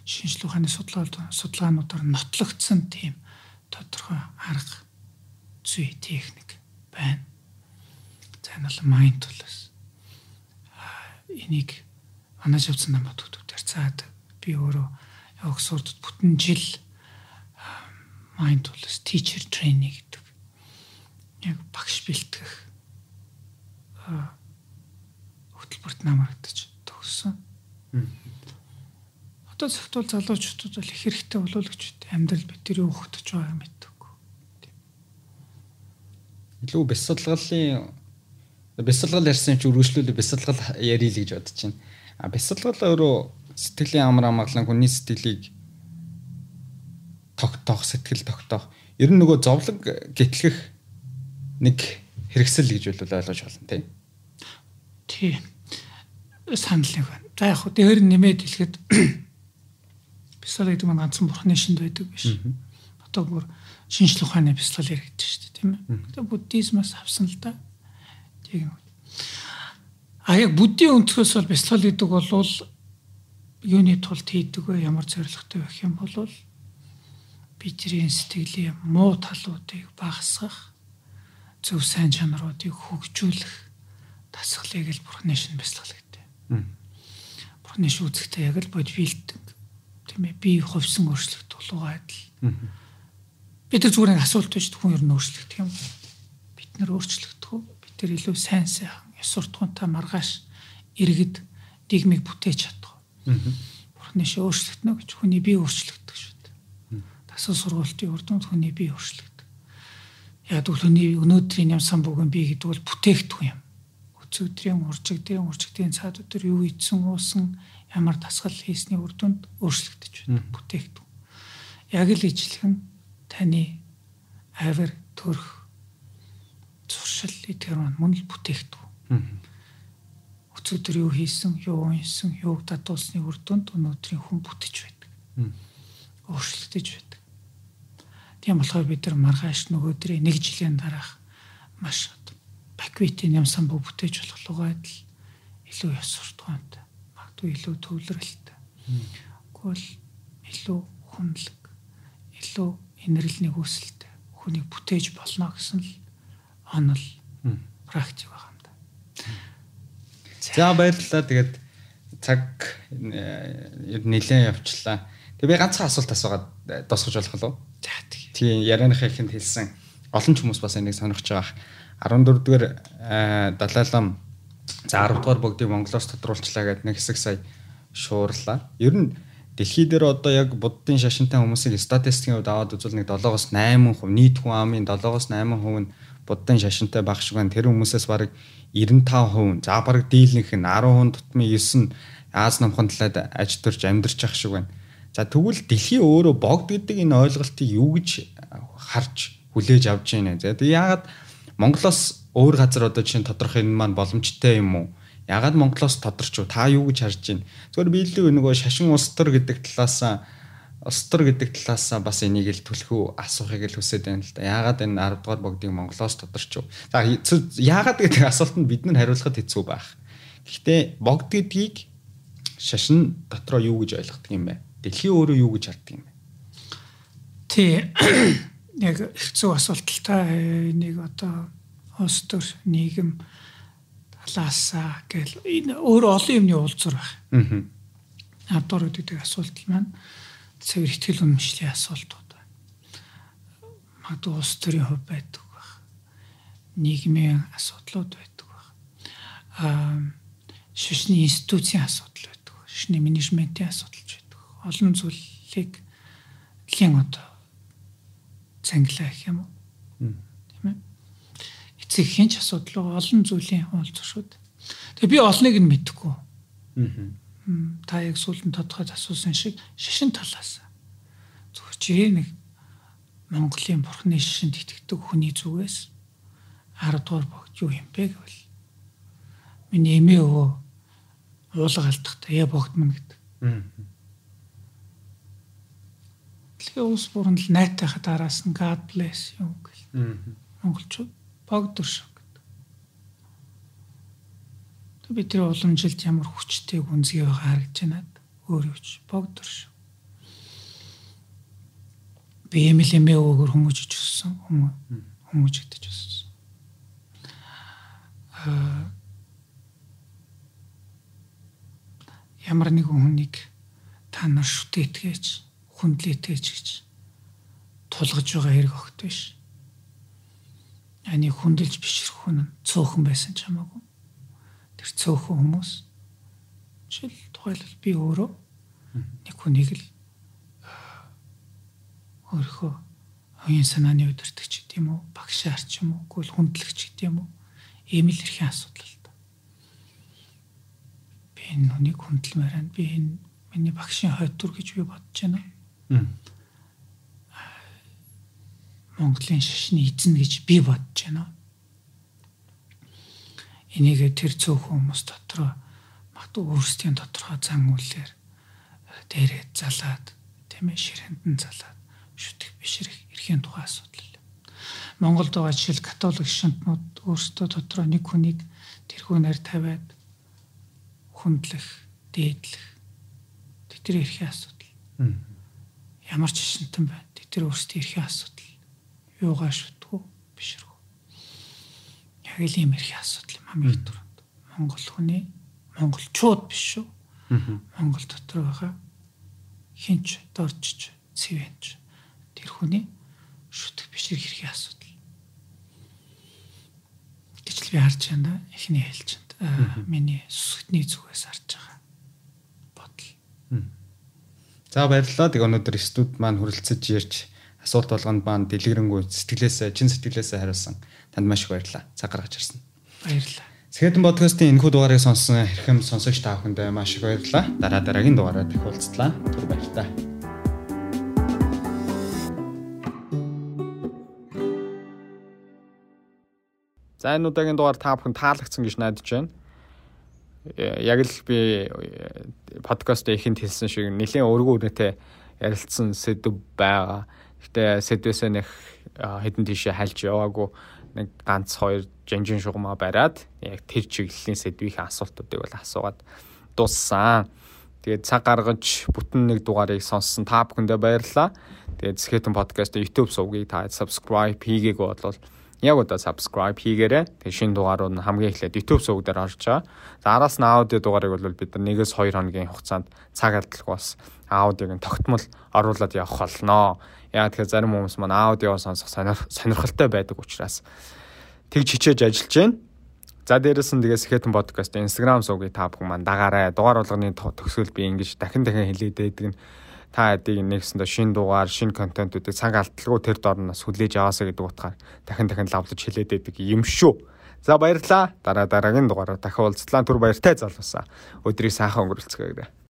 B: Шинжлэх ухааны судалгаануудаар нотлогдсон тийм тодорхой арга зүй техник байна. За энэ бол mindfulness. Энийг манай живцсан намад төвтөр цаад би өөрөө Оксфордд бүтэн жил mindfulness teacher training гэдэг яг багш бэлтгэх хөтөлбөрт намрагдаж төгссөн. Одоо зөвхөн залуучуудад бол их хэрэгтэй боловлогчд амьдрал битэр юу хөтөж байгааг мэддэг.
A: Илүү бясалгалын бясалгал ярьсан чи үргэлжлүүлээ бясалгал ярил гэж бодож байна. А бясалгал өөрөө сэтгэлийн амар амгалан хүний сэтгэлийг тогтоох, сэтгэл тогтоох. Ер нь нөгөө зовлог гэтлэх нэг хэрэгсэл гэж бол ойлгож байна тийм.
B: Тий. Санал нэг байна. За яг хөө дээр нэмээд хэлэхэд бясал гэдэг нь ганцхан бурхны шинд байдаг биш. Одоо бүр шинжлэх ухааны бясалгал яригддаг шүү дээ, тийм ээ. Одоо буддизмаас авсан л да. Юм. А яг буддийн өнцгөөс бол бясалгал гэдэг бол юуны тулд хийдэг вэ? Ямар зорилготой байх юм бол бидний сэтгэлийн муу талуудыг багасгах зөв сайн чанаруудыг хөгжүүлэх тасгалыг л бурхны шин гэдэг. Бурхны шин үзэгтэй яг л бодвилдэг. Тийм ээ би хувьсан өөрчлөлт тулуугаа адил. Бид нар зүгээр асуулт байж хүн ер нь өөрчлөгдөх юм. Бид нар өөрчлөгдөх үү? Бид нар илүү сайн сайхан ёс суртахуунтай маргааш иргэд дигмиг бүтээж чадах. Бурхны шин өөрчлөгдөнө гэж хүний бие өөрчлөгдөх шүү дээ. Дасгал сургалтын урд нь хүний бие өөрчлөгдөх яг төлөвний өнөөдрийн ямсан бүхэн би гэдэг бол бүтээгдэхүүн юм. Өцөдрийн уржигдын уржигдын цаад өдөр юу ийдсэн уусан ямар дасгал хийсний үр дүнд өөрчлөгдөж байна. Бүтээгдэхүүн. Яг л нь таны авир төрх зуршил эдгээр маань мөн л бүтээгдэхүүн. Өцөдөр юу хийсэн, юу унсан, юуг дадуулсны үр дүнд өнөөдрийн хүн бүтэж байдаг. Өөрчлөгдөж байдаг. Тийм болохоор бид нар маргааш нөгөөдрийн нэг жилийн дараах маш баквитийн ямсан бүх бүтээж болох лугайд л илүү ёс суртахуунтай магадгүй илүү төвлөрөлттэй. Тэгвэл илүү хүнлэг илүү инэрлний хүсэлтэй хүнийг бүтээж болно гэсэн л онол практик байгаа юм да.
A: За баярлалаа. Тэгээд цаг э, нэлээд явчлаа. Тэгээ би ганцхан асуулт асуугаад дуусгаж болох уу?
B: Тийм
A: ярианыхаа ихэнд хэлсэн олон ч хүмүүс бас энийг сонирхож байгаа. 14 дугаар Далай лам за 10 дугаар бүгдийг Монголоос тодруулчлаа гэдэг нэг хэсэг сая шуурлаа. Ер нь дэлхий дээр одоо яг буддын шашинтай хүмүүсийг статистикийн хувьд аваад үзвэл нэг 7-оос 8% нийт хүн амын 7-оос 8% нь буддын шашинтай байх шиг байна. Тэр хүмүүсээс бараг 95%, за бараг дийлнх нь 10% тутмын 9 нь Аз намхан талаад аж төрж амьдарч ах шиг байна. За тэгвэл дэлхий өөрөө богд гэдэг энэ ойлголтыг юу гэж харж хүлээж авч байна. За тэг яагаад Монголоос өөр газар одоо чинь тодорхой энэ маань боломжтой юм уу? Яагаад Монголоос тодорч юу? Та юу гэж харж байна? Зүгээр биелүү нөгөө шашин устар гэдэг талаас устар гэдэг талаас бас энийг л түлхүү асуухыг л хүсэж байна л да. Яагаад энэ 10 дугаар богдыг Монголоос тодорч юу? За яагаад гэдэг асуултанд бид нар хариулахад хэцүү байх.
C: Гэхдээ богд гэдгийг шашин дотроо юу гэж ойлгодог юм бэ? Дэлхий өөрөө юу гэж харддаг юм бэ?
B: Тий. Яг хэцүү асуулталтай нэг одоо улс төр нийгэм талаасаа гэл энэ өөр олон юмны уулзуур байна. Аа. Авдуур гэдэг асуулт маань цэвэр ихтгэл үнэмшлийн асуултууд байна. Магадгүй улс төрийн хувь байдаг баг. Нийгмийн асуудлууд байдаг баг. Аа шишний институцийн асуудал байдаг. Шишний менежментийн асуудал. Олон зүйлийг дэлхийн одоо цанглаа гэх юм уу? Тийм ээ. Эцэг хинч асуудал олон зүйлийн уулзах шүү дээ. Тэгээ би олныг нь мэдэхгүй. Аа. Та яг сүүлд тодорхой асуусан шиг шашин талаас. Зүгээр чи нэг Монголын бурхны шашинд итгэдэг хүний зүгээс 10 дугаар богд юу юм бэ гэвэл миний эмээ өвөө уулга алдахтаа я богд мэн гэдэг. Аа Тэгээ улс бүрэн л найтайхад араас нь God bless юу гэл. Монголчууд богдор шүү гэдэг. Тэг бид тэр уламжилт ямар хүчтэй гүнзгий байгаа харагдаж байна. Өөр юуч богдор шүү. Би эмэл эмээ өгөр хүмүүжиж өссөн хүмүүжигдэж өссөн. Аа ямар нэгэн хүнийг та нар шүтээтгэж хүндлээтэйч гэж тулгаж байгаа хэрэг огт биш. Ани хүндэлж бишрэх хүн цөөхөн байсан ч хамаагүй. Тэр цөөхөн хүмүүс жишээл тухайлбал би өөрөө нэг хүнийг л өөрийнхөө оюун санааны өдөртөгч гэдэг юм уу, багшаар ч юм уу, гүйл хүндлэгч гэдэг юм уу, ийм л эрхийн асуудал л да. Би энэ хүнийг хүндэлмээр байна. Би энэ миний багшийн хойд тур гэж би бодож байна. Монголын шашны эзэн гэж би бодож байна. Энийг тэр цөөхөн хүмүүс дотроо магадгүй өөрсдийн тодорхой зан үйлээр э, дээрээ залаад тийм ээ ширэндэн залаад шүтэх бишрэх эрхийн тухай асуудал. Монголд байгаа жишээл католик шантнууд өөрсдөө дотроо нэг хүнийг тэрхүү нар тавиад хүндлэх, дээдлэх тэдний эрхийн асуудал. Ямар ч шинтэн байна. Тэр өөрсдийн эрхийн асуудал юугаа шүтгүү бишрэх. Яг л юм эрхийн асуудал юм хамгийн түрүүнд. Монгол хүний монголчууд биш шүү. Монгол дотор байгаа хинч доржч цэвэнч тэр хүний шүтэх бишрэх эрхийн асуудал. гэж л би харж байна эхний хэлжинд. Миний сүсгтний зүгээс харж байгаа бодол.
C: За баярлалаа. Тэг өнөөдөр студ маань хүрэлцэж ярьж асуулт болгонд маань дэлгэрэнгүй сэтгэлээсээ чин сэтгэлээсээ хариулсан танд маш их баярлалаа. Цаг гаргаж ирсэн.
B: Баярлалаа.
C: Сэхэтэн подкастын энэхүү дугаарыг сонссон хэрхэм сонсогч та бүхэндээ маш их баярлалаа. Дараа дараагийн дугаараар дахин уулзлаа. Түр баярлалаа.
A: За энэ удаагийн дугаар та бүхэн таалагдсан гэж найдаж байна. Яг л би подкаст ихэнд хэлсэн шиг нэлээд өргөн үнэтэй ярилцсан сэдв байгаа. Гэтэ сэдвээсээ нэг хэдэн тийшээ хальж яваагүй нэг ганц хоёр жанжин шугамаа бариад яг тэр чиглэлийн сэдвийн асуултуудыг бол асуугаад дуссан. Тэгээд цаг гаргаж бүтэн нэг дугаарыг сонссон та бүхэндээ баярлалаа. Тэгээд Skeleton podcast YouTube сувгийг та subscribe хийгээгүй бол яг одоо subscribe хийгээрэй. Тэгээ шинэ дугаарууд нь хамгийн эхлээд YouTube сувг дээр орж байгаа. За араас нь аудио дугаарыг бол бид нар 1-2 хоногийн хугацаанд цаг алдалгүй бас аудиог нь тогтмол оруулаад явах болно. Яа тэгэхээр зарим хүмүүс маань аудио сонсох сонирхолтой байдаг учраас тэгж хичээж ажиллаж байна. За дээрэс нь тэгээс Skeleton podcast Instagram сувгийг та бүхэн маань дагаарай. Дугаар болгоны төгсгөл би ингэж дахин дахин хэлээд байдаг нь та хэдийг нэгсэндээ шин дугаар, шин контентуудыг цаг алдалгүй тэр дорноос хүлээж аваасаа гэдэг утгаар дахин дахин лавлаж хэлээд байдаг юм шүү. За баярлалаа. Дараа дараагийн дугаараар дахин уулзлаа. Түр баяртай залуусаа. Өдрийг сайхан өнгөрүүлцгээе.